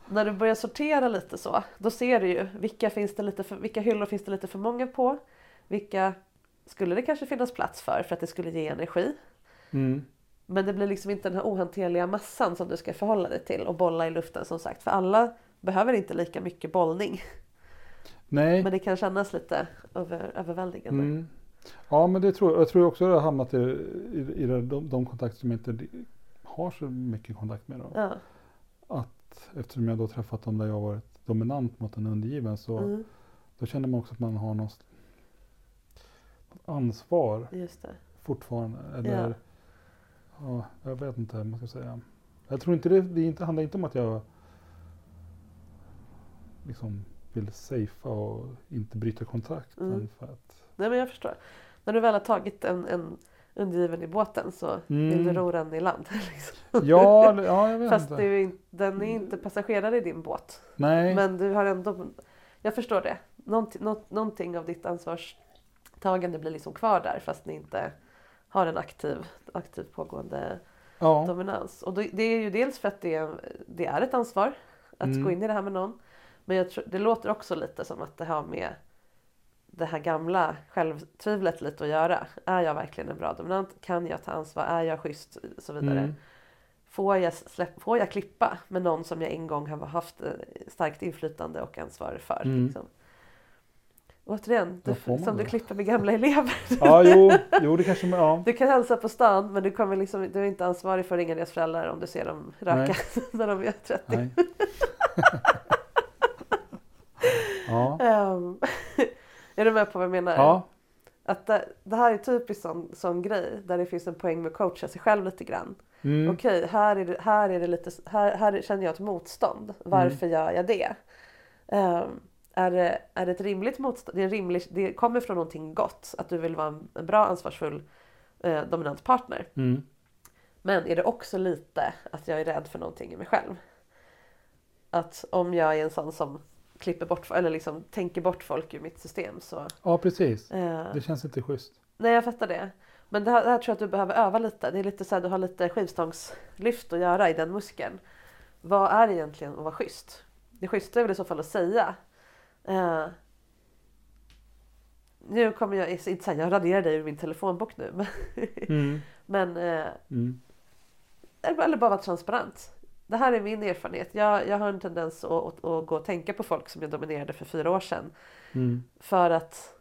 När du börjar sortera lite så, då ser du ju vilka, finns det lite för, vilka hyllor finns det lite för många på? Vilka skulle det kanske finnas plats för för att det skulle ge energi? Mm. Men det blir liksom inte den här ohanterliga massan som du ska förhålla dig till och bolla i luften som sagt. För alla behöver inte lika mycket bollning. Nej. Men det kan kännas lite över, överväldigande. Mm. Ja, men det tror jag. Jag tror också att jag har hamnat i, i, i de, de kontakter som jag inte har så mycket kontakt med. Då. Ja. Att eftersom jag då träffat dem där jag varit dominant mot en undergiven så Mm, då känner man också att man har något ansvar just det. fortfarande. Eller, ja. Jag vet inte vad man ska säga. Jag tror inte det, det inte, handlar inte om att jag liksom vill safea och inte bryta kontrakt. Mm. För att, Nej men jag förstår. När du väl har tagit en, en undergiven i båten så vill du Mm. ro den i land. (laughs) Liksom. ja, ja, jag vet Fast inte. är inte, den är inte passagerare i din båt. Nej. Men du har ändå... Jag förstår det. Någonting, någonting av ditt ansvarstagande blir liksom kvar där fast ni inte har en aktiv, aktiv pågående Ja. dominans. Och då- det är ju dels för att det är, det är ett ansvar att Mm. gå in i det här med någon. Men jag tror, det låter också lite som att det har med det här gamla självtvivlet lite att göra. Är jag verkligen en bra dominant? Kan jag ta ansvar? Är jag schysst? Och så vidare. Mm. Får, jag släpp, får jag klippa med någon som jag en gång har haft eh, starkt inflytande och ansvar för? Mm. Liksom. Återigen, du, som du det? klipper med gamla elever. (laughs) Ja, jo, (laughs) jo, det kanske man, ja. Du kan hälsa på stan men du, kommer liksom, du är inte ansvarig för att ringa deras föräldrar om du ser dem röka (laughs) när de är 30. Nej. ja. Ehm, är du med på vad jag menar? Ja. Att det, det här är typiskt sån, sån grej där det finns en poäng med att coacha sig själv lite grann. Mm. Okej, här, är det, här, är det lite, här, här känner jag ett motstånd. Varför Mm. gör jag det? Ehm, är det? Är det ett rimligt motstånd? Det, är rimligt, det kommer från någonting gott. Att du vill vara en, en bra ansvarsfull eh, dominant partner. Mm. Men är det också lite att jag är rädd för någonting i mig själv? Att om jag är en sån som klipper bort eller liksom tänker bort folk ur mitt system så... ja, precis. Eh, Det känns inte schysst. nej, jag fattar det. Men det här, det här tror jag att du behöver öva lite. Det är lite så här, du har lite skivstångslyft att göra i den muskeln. Vad är egentligen att vara schysst? Det schyssta är väl i så fall att säga. Eh, nu kommer jag inte säga, jag raderar dig ur min telefonbok nu. Men, Mm. (laughs) men eh, Mm. eller bara vara transparent. Det här är min erfarenhet. Jag, jag har en tendens att, att, att gå och tänka på folk som jag dominerade för fyra år sedan. Mm. För att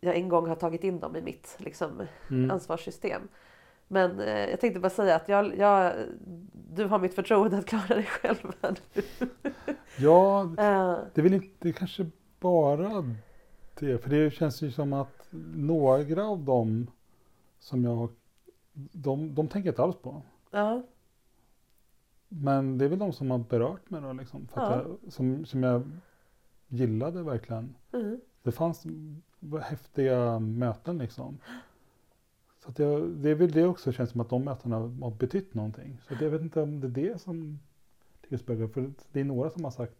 jag en gång har tagit in dem i mitt liksom, Mm. ansvarssystem. Men eh, jag tänkte bara säga att jag, jag, du har mitt förtroende att klara dig själv. Ja, (laughs) Eh, det är väl inte, det kanske bara det. För det känns ju som att några av dem som jag de, de tänker jag inte alls på. ja, Men det är väl de som har berört mig då liksom. För Ja. jag, som, som jag gillade verkligen. mm, Det fanns häftiga möten liksom. Så att jag, det är väl det också känns som att de mötena har betytt någonting. Så jag vet inte om det är det som spökar. För det är några som har sagt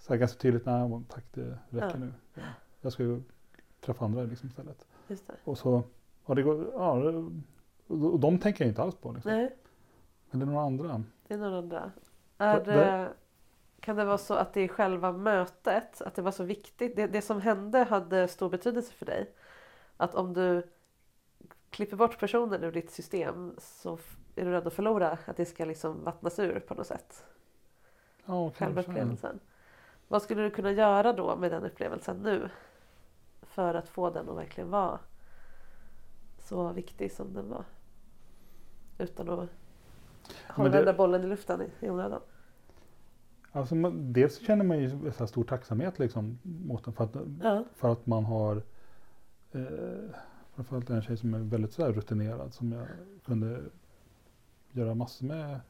så här ganska tydligt, nej tack det räcker Ja. nu. Jag- ska ju träffa andra liksom istället. Och så, ja, det går, ja, och de tänker jag inte alls på. Liksom. Nej, Men det är några andra. det är några andra. Är det- kan det vara så att det är själva mötet, att det var så viktigt? Det, det som hände hade stor betydelse för dig? Att om du klipper bort personen ur ditt system så är du rädd att förlora? Att det ska liksom vattnas ur på något sätt? Ja, kanske. Självupplevelsen. Vad skulle du kunna göra då med den upplevelsen nu? För att få den att verkligen vara så viktig som den var. Utan att hålla det- den där bollen i luften i, i onödan. Alltså, man, dels känner man ju så stor tacksamhet liksom, mot den för att, Ja. för att man har eh, framförallt en tjej som är väldigt så rutinerad som jag kunde göra massor med.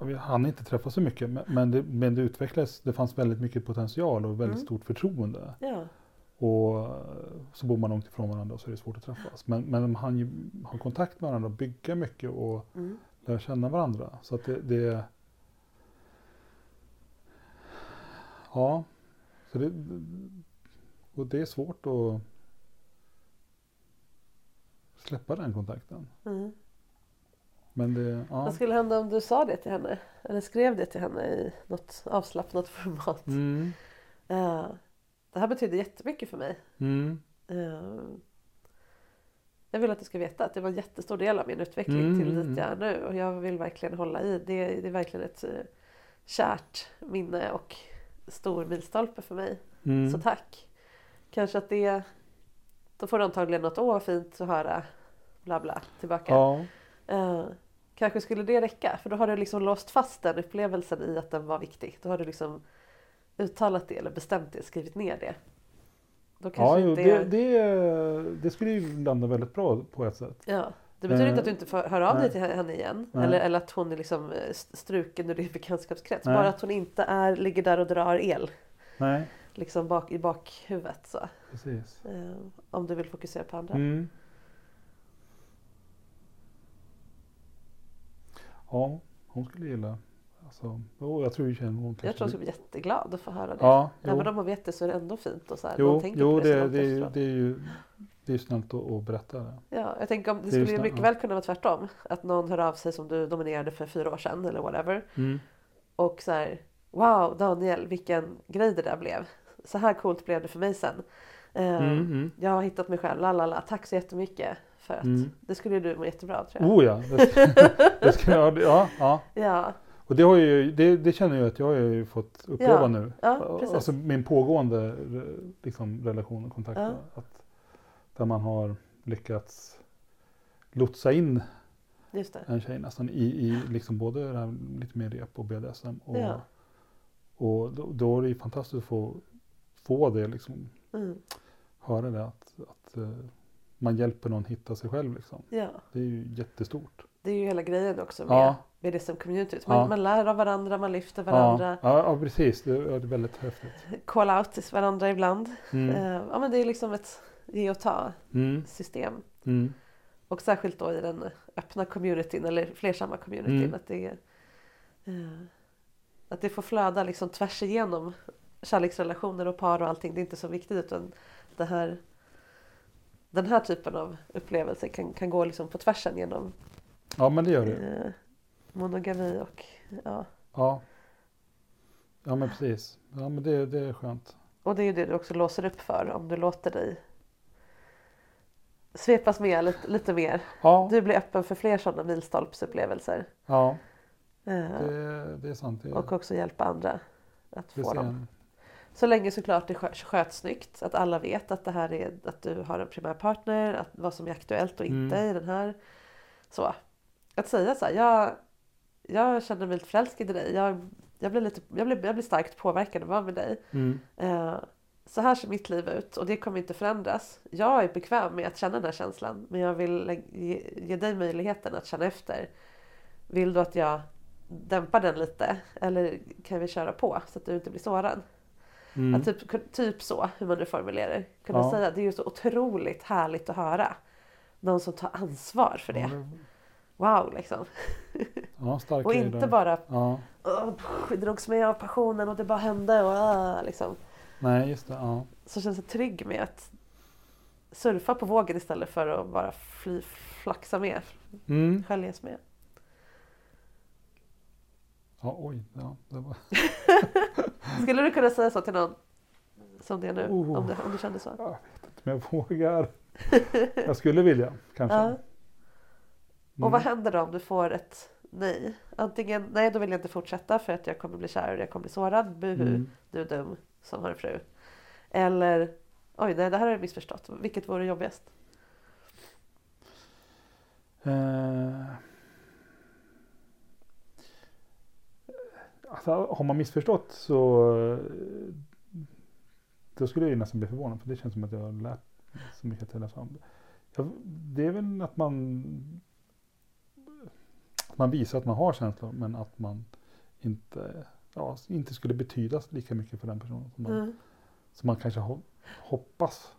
Vi hann inte träffa så mycket men, men, det, men det utvecklades. Det fanns väldigt mycket potential och väldigt Mm. stort förtroende. Ja. Och eh, så bor man långt ifrån varandra och så är det svårt att träffas. Men, men hann ju ha kontakt med varandra och bygga mycket och Mm. lära känna varandra. Så att det, det Ja, så det, och det är svårt att släppa den kontakten. Mm. Men det, ja. Vad skulle hända om du sa det till henne? Eller skrev det till henne i något avslappnat format? Mm, Ja. det här betyder jättemycket för mig. mm, Eh, Jag vill att du ska veta att det var en jättestor del av min utveckling Mm, till dit jag är nu. Och jag vill verkligen hålla i. Det, det är verkligen ett eh, kärt minne och stor milstolpe för mig. mm. Så tack. Kanske att det... Då får du antagligen något åh vad fint att höra bla bla tillbaka. Ja, Eh, kanske skulle det räcka för då har du liksom låst fast den upplevelsen i att den var viktig. Då har du liksom uttalat det eller bestämt det, skrivit ner det. Då ja kanske jo, inte det, är- det, det skulle ju landa väldigt bra på ett sätt. Ja, det betyder Eh, inte att du inte får höra av dig nej. till henne igen. Nej. Eller, eller att hon är liksom eh, st- struken ur din bekantskapskrets. Nej. Bara att hon inte är, ligger där och drar el. Nej, Liksom bak, i bakhuvudet. Så. precis. Eh, om du vill fokusera på andra. Mm. Ja, hon skulle gilla. Alltså, oh, jag tror ju hon Jag tror hon skulle bli jätteglad att få höra det. Ja, jo. Även om hon vet det så är det ändå fint. Och så här, Jo, tänker jo på det, det, långt är det är ju det är snällt att, att berätta det. Ja, jag tänker om det ju skulle ju mycket ja. väl kunna vara tvärtom. Att någon hör av sig som du nominerade för fyra år sedan eller whatever. Mm. Och så här, wow Daniel vilken grej det där blev. Så här coolt blev det för mig sen. Eh, Mm, mm. Jag har hittat mig själv, lalala. Tack så jättemycket. För att Mm. det skulle du må jättebra av tror jag. Oh ja, (laughs) det, jag, ja, ja. Ja, Och det, har ju, det, det känner jag att jag har ju fått uppleva Ja, nu. ja, alltså min pågående liksom, relation och kontakt. Ja. Att, där man har lyckats lotsa in en tjej nästan i, i liksom både det här lite mer rep och BDSM. Och, Ja. och då, då är det ju fantastiskt att få, få det liksom. Mm. Höra det att, att eh, man hjälper någon hitta sig själv liksom. Ja, Det är ju jättestort. det är ju hela grejen också med Ja. BDSM-communityt. Man, Ja. man lär av varandra, man lyfter varandra. ja, ja, precis. Det är väldigt häftigt. Call out till varandra ibland. Mm. Eh, ja men det är liksom ett ge och ta Mm. system. Mm. Och särskilt då i den öppna communityn eller flersamma communityn. Mm. Att, det, eh, att det får flöda liksom tvärs igenom kärleksrelationer och par och allting. Det är inte så viktigt utan det här, den här typen av upplevelser kan, kan gå liksom på tvärsen genom Ja, men det gör det. eh, monogami och ja. Ja. Ja, men precis. Ja, men det, det är skönt. Och det är ju det du också låser upp för om du låter dig svepas med lite, lite mer. Ja, Du blir öppen för fler sådana milstolpsupplevelser. ja Eh, det, det är sant. Det, och också hjälpa andra att få dem. Så länge såklart det skö- sköts snyggt. Att alla vet att det här är att du har en primär partner. Att vad som är aktuellt och inte Mm. i den här. Så. Att säga så här. Jag, jag känner mig lite förälskad i dig. Jag, jag, blir lite, jag, blir, jag blir starkt påverkad av att vara med dig. Mm. Eh, så här ser mitt liv ut och det kommer inte förändras. Jag är bekväm med att känna den här känslan men jag vill ge, ge dig möjligheten att känna efter. Vill du att jag dämpar den lite eller kan vi köra på så att du inte blir sårad? Mm. Att typ, typ så, hur man nu formulerar det. Kunna Ja. säga. Det är ju så otroligt härligt att höra. Någon som tar ansvar för det. det- Wow liksom. Ja, Och inte det. bara Ja, "Åh, pff, drogs med av passionen och det bara hände och ah, liksom. nej just det. Ja. så känns jag trygg med att surfa på vågen istället för att bara fly, flaxa med, Mm. sköljas med. Ja, oj. Ja, det var... (laughs) Skulle du kunna säga så till någon som det är nu? Oh. Om, du, om du kände så? Jag vet inte om jag vågar. Jag skulle vilja kanske. Ja. Och vad Mm. händer då om du får ett nej? Antingen nej, då vill jag inte fortsätta för att jag kommer bli kär och jag kommer bli sårad. Buhu, Mm. du är dum som har en fru. Eller oj, nej, det här har jag missförstått. Vilket vore jobbigast? Eh, alltså, har man missförstått så då skulle jag ju nästan bli förvånad för det känns som att jag har lärt så mycket till det. fram. Jag, det är väl att man att man visar att man har känslor men att man inte, ja, inte skulle betyda lika mycket för den personen som man, Mm. som man kanske ho- hoppas.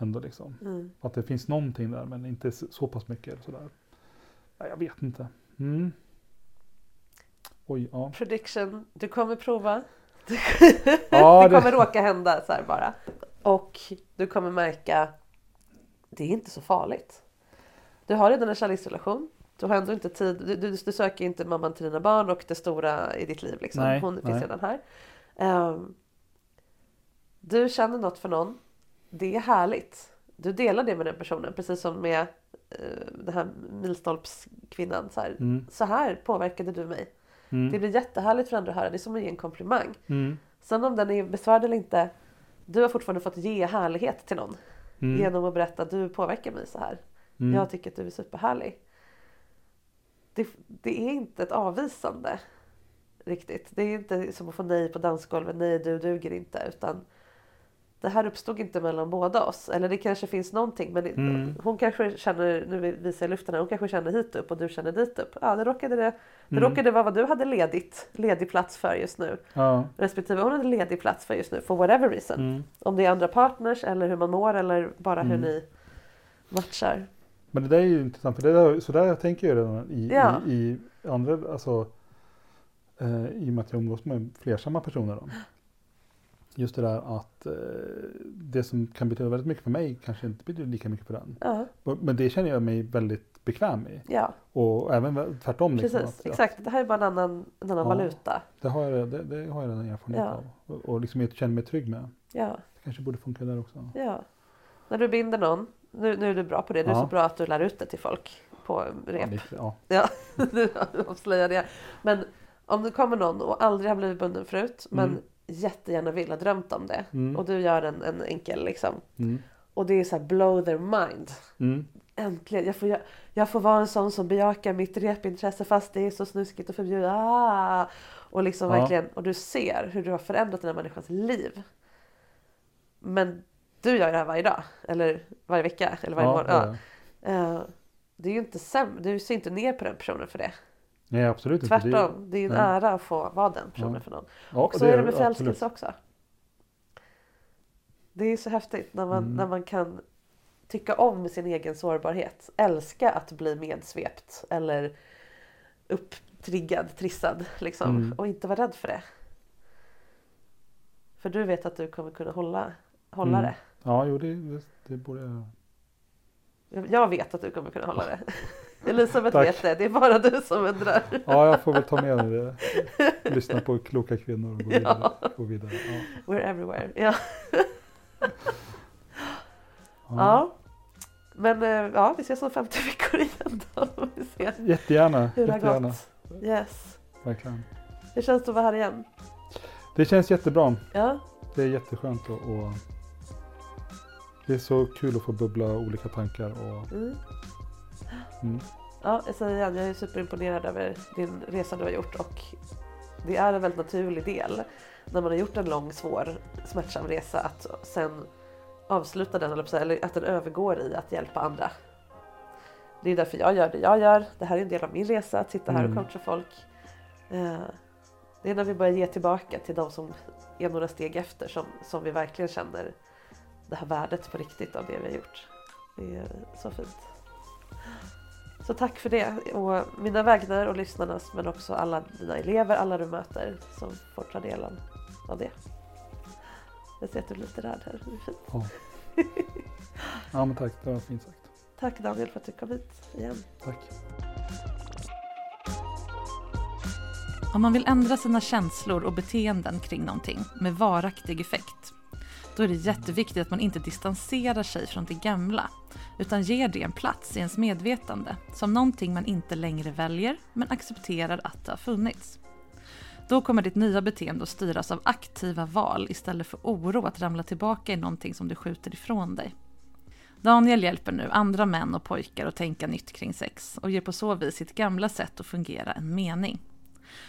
Ändå liksom. Mm. Att det finns någonting där men inte så pass mycket. Eller sådär. Jag vet inte. Mm. Oj, ja. Prediction, du kommer prova. (laughs) Ja, det kommer råka hända så här bara. Och du kommer märka det är inte så farligt. Du har redan en kärleksrelation. Du har ändå inte tid. Du, du, du söker inte mamman till dina barn och det stora i ditt liv. Liksom. Nej, Hon finns nej. redan här. Ehm, du känner något för någon. Det är härligt. Du delar det med den personen. Precis som med uh, den här milstolpskvinnan. Så här, Mm. så här påverkade du mig. Mm. Det blir jättehärligt för andra att höra. Det är som att ge en komplimang. Mm. Sen om den är besvarad eller inte. Du har fortfarande fått ge härlighet till någon. Mm. Genom att berätta att du påverkar mig så här. Mm. Jag tycker att du är superhärlig. Det, det är inte ett avvisande. Riktigt. Det är inte som att få nej på dansgolvet. Nej, du duger inte. Utan det här uppstod inte mellan båda oss. Eller det kanske finns någonting. Men Mm. hon kanske känner, nu visar jag luften här, hon kanske känner hit upp och du känner dit upp. Ja, det råkade, det, det Mm. råkade vara vad du hade ledigt, ledig plats för just nu. Ja. Respektive hon hade ledig plats för just nu, for whatever reason. Mm. Om det är andra partners eller hur man mår eller bara hur Mm. ni matchar. Men det där är ju intressant för det där, så där tänker jag redan i, Ja. i, i andra, alltså eh, i och med att jag umgås med flersamma personer. Då. (gasps) just det där att eh, det som kan betyda väldigt mycket för mig kanske inte betyder lika mycket för den. Ja, Men det känner jag mig väldigt bekväm i. ja Och även tvärtom. Liksom, precis. att- Exakt. Det här är bara en annan, en annan Ja. valuta. Det har jag, det, det har jag redan erfarenhet Ja. av. Och, och liksom jag känner mig trygg med. Ja, Det kanske borde funka där också. ja. När du binder någon, nu, nu är du bra på det. Du är så bra att du lär ut det till folk på rep. ja. Ja, (laughs) du avslöjar det. Men om det kommer någon och aldrig har blivit bunden förut men Mm. Jättegärna vill, har drömt om det Mm. och du gör en, en enkel liksom Mm. och det är så här blow their mind. Mm. Äntligen, jag får, jag, jag får vara en sån som bejakar mitt repintresse fast det är så snuskigt och förbjudet. Ah! Och liksom Ja. verkligen, och du ser hur du har förändrat den här människans liv. Men du gör det här varje dag, eller varje vecka, eller varje Ja, morgon. det är Ja. Eh, det är ju inte sämre, du ser inte ner på den personen för det. Nej, absolut inte. Tvärtom, det är ju en nej. ära att få vara den personen Ja. för någon. Ja, och så är det med förälskelse också. Det är så häftigt när man, Mm. när man kan tycka om sin egen sårbarhet. Älska att bli medsvept eller upptriggad, trissad liksom. Mm. Och inte vara rädd för det. För du vet att du kommer kunna hålla, hålla Mm. det. Ja, jo, det, det, det borde. Jag- Jag vet att du kommer kunna hålla det. (laughs) Elisabeth Tack. vet det, det är bara du som undrar. Ja, jag får väl ta med mig det. Lyssna på kloka kvinnor och gå vidare. Ja. Gå vidare. Ja. We're everywhere. Ja. Ja. ja. Men eh, ja, vi ses om 50 veckor igen då. Vi se Jättegärna. hur det har jättegärna. gått. Yes. Verkligen. Hur känns det att vara här igen? Det känns jättebra. Ja, Det är jätteskönt och, och det är så kul att få bubbla olika tankar och mm. Mm. ja jag säger igen, jag är superimponerad över din resa du har gjort och det är en väldigt naturlig del när man har gjort en lång, svår, smärtsam resa att sen avsluta den, eller att den övergår i att hjälpa andra. Det är därför jag gör det jag gör. Det här är en del av min resa, att sitta här och Mm. coacha folk. Eh, Det är när vi börjar ge tillbaka till de som är några steg efter som, som vi verkligen känner det här värdet på riktigt av det vi har gjort. Det är så fint. Så tack för det och mina vägnar och lyssnarnas men också alla dina elever, alla du möter som får ta del av, det. Jag ser att du är lite rädd här, det är fint. ja. (laughs) ja, men tack. Det var fint sagt. Tack Daniel för att du kom hit igen. Tack. Om man vill ändra sina känslor och beteenden kring någonting med varaktig effekt, då är det jätteviktigt att man inte distanserar sig från det gamla, utan ger det en plats i ens medvetande, som någonting man inte längre väljer, men accepterar att det har funnits. Då kommer ditt nya beteende att styras av aktiva val istället för oro att ramla tillbaka i någonting som du skjuter ifrån dig. Daniel hjälper nu andra män och pojkar att tänka nytt kring sex och ger på så vis sitt gamla sätt att fungera en mening.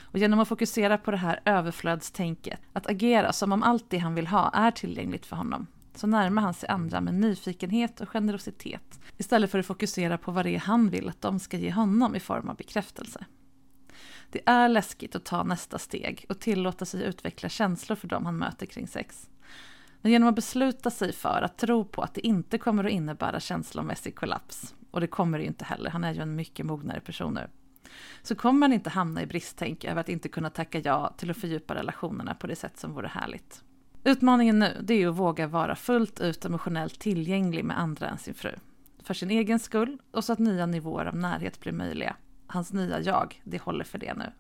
Och genom att fokusera på det här överflödstänket, att agera som om allt det han vill ha är tillgängligt för honom, så närmar han sig andra med nyfikenhet och generositet, istället för att fokusera på vad det är han vill att de ska ge honom i form av bekräftelse. Det är läskigt att ta nästa steg och tillåta sig utveckla känslor för dem han möter kring sex. Men genom att besluta sig för att tro på att det inte kommer att innebära känslomässig kollaps, och det kommer det ju inte heller, han är ju en mycket mognare person nu, så kommer man inte hamna i bristtänk över att inte kunna tacka ja till att fördjupa relationerna på det sätt som vore härligt. Utmaningen nu, det är att våga vara fullt ut emotionellt tillgänglig med andra än sin fru. För sin egen skull och så att nya nivåer av närhet blir möjliga. Hans nya jag, det håller för det nu.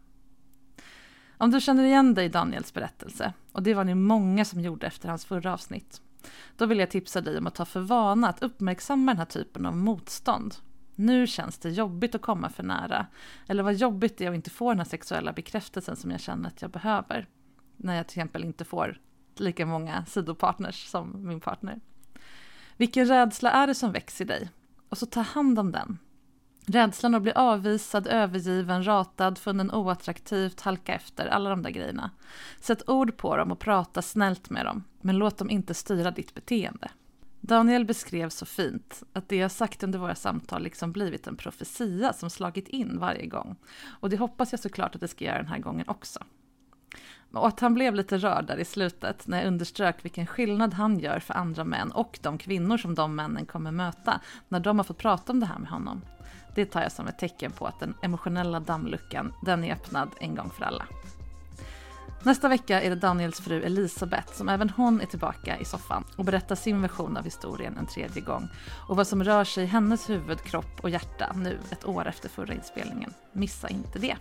Om du känner igen dig i Daniels berättelse, och det var ni många som gjorde efter hans förra avsnitt, då vill jag tipsa dig om att ta för vana att uppmärksamma den här typen av motstånd. Nu känns det jobbigt att komma för nära, eller vad jobbigt det är att inte få den här sexuella bekräftelsen som jag känner att jag behöver. När jag till exempel inte får lika många sidopartners som min partner. Vilken rädsla är det som växer i dig? Och så ta hand om den. Rädslan att bli avvisad, övergiven, ratad, funnen oattraktivt, halka efter, alla de där grejerna. Sätt ord på dem och prata snällt med dem, men låt dem inte styra ditt beteende. Daniel beskrev så fint att det jag sagt under våra samtal liksom blivit en profetia som slagit in varje gång. Och det hoppas jag såklart att det ska göra den här gången också. Och att han blev lite rörd där i slutet när jag underströk vilken skillnad han gör för andra män och de kvinnor som de männen kommer möta när de har fått prata om det här med honom. Det tar jag som ett tecken på att den emotionella dammluckan, den är öppnad en gång för alla. Nästa vecka är det Daniels fru Elisabeth som även hon är tillbaka i soffan och berättar sin version av historien en tredje gång och vad som rör sig i hennes huvud, kropp och hjärta nu ett år efter förra inspelningen. Missa inte det!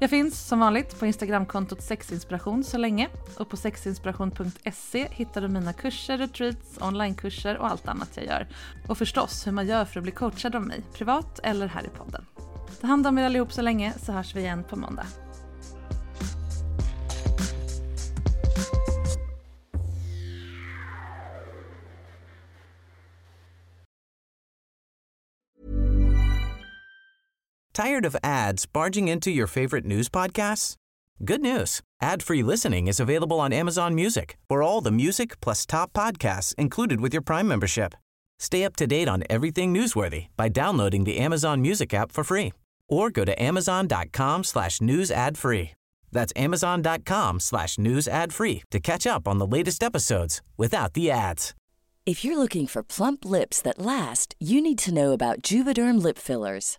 Jag finns som vanligt på Instagramkontot sexinspiration så länge och på sexinspiration.se hittar du mina kurser, retreats, onlinekurser och allt annat jag gör. Och förstås hur man gör för att bli coachad av mig, privat eller här i podden. Ta hand om er allihop så länge så hörs vi igen på måndag. Tired of ads barging into your favorite news podcasts? Good news. Ad-free listening is available on Amazon Music for all the music plus top podcasts included with your Prime membership. Stay up to date on everything newsworthy by downloading the Amazon Music app for free or go to amazon.com slash news ad free. That's amazon.com slash news ad free to catch up on the latest episodes without the ads. If you're looking for plump lips that last, you need to know about Juvederm lip fillers.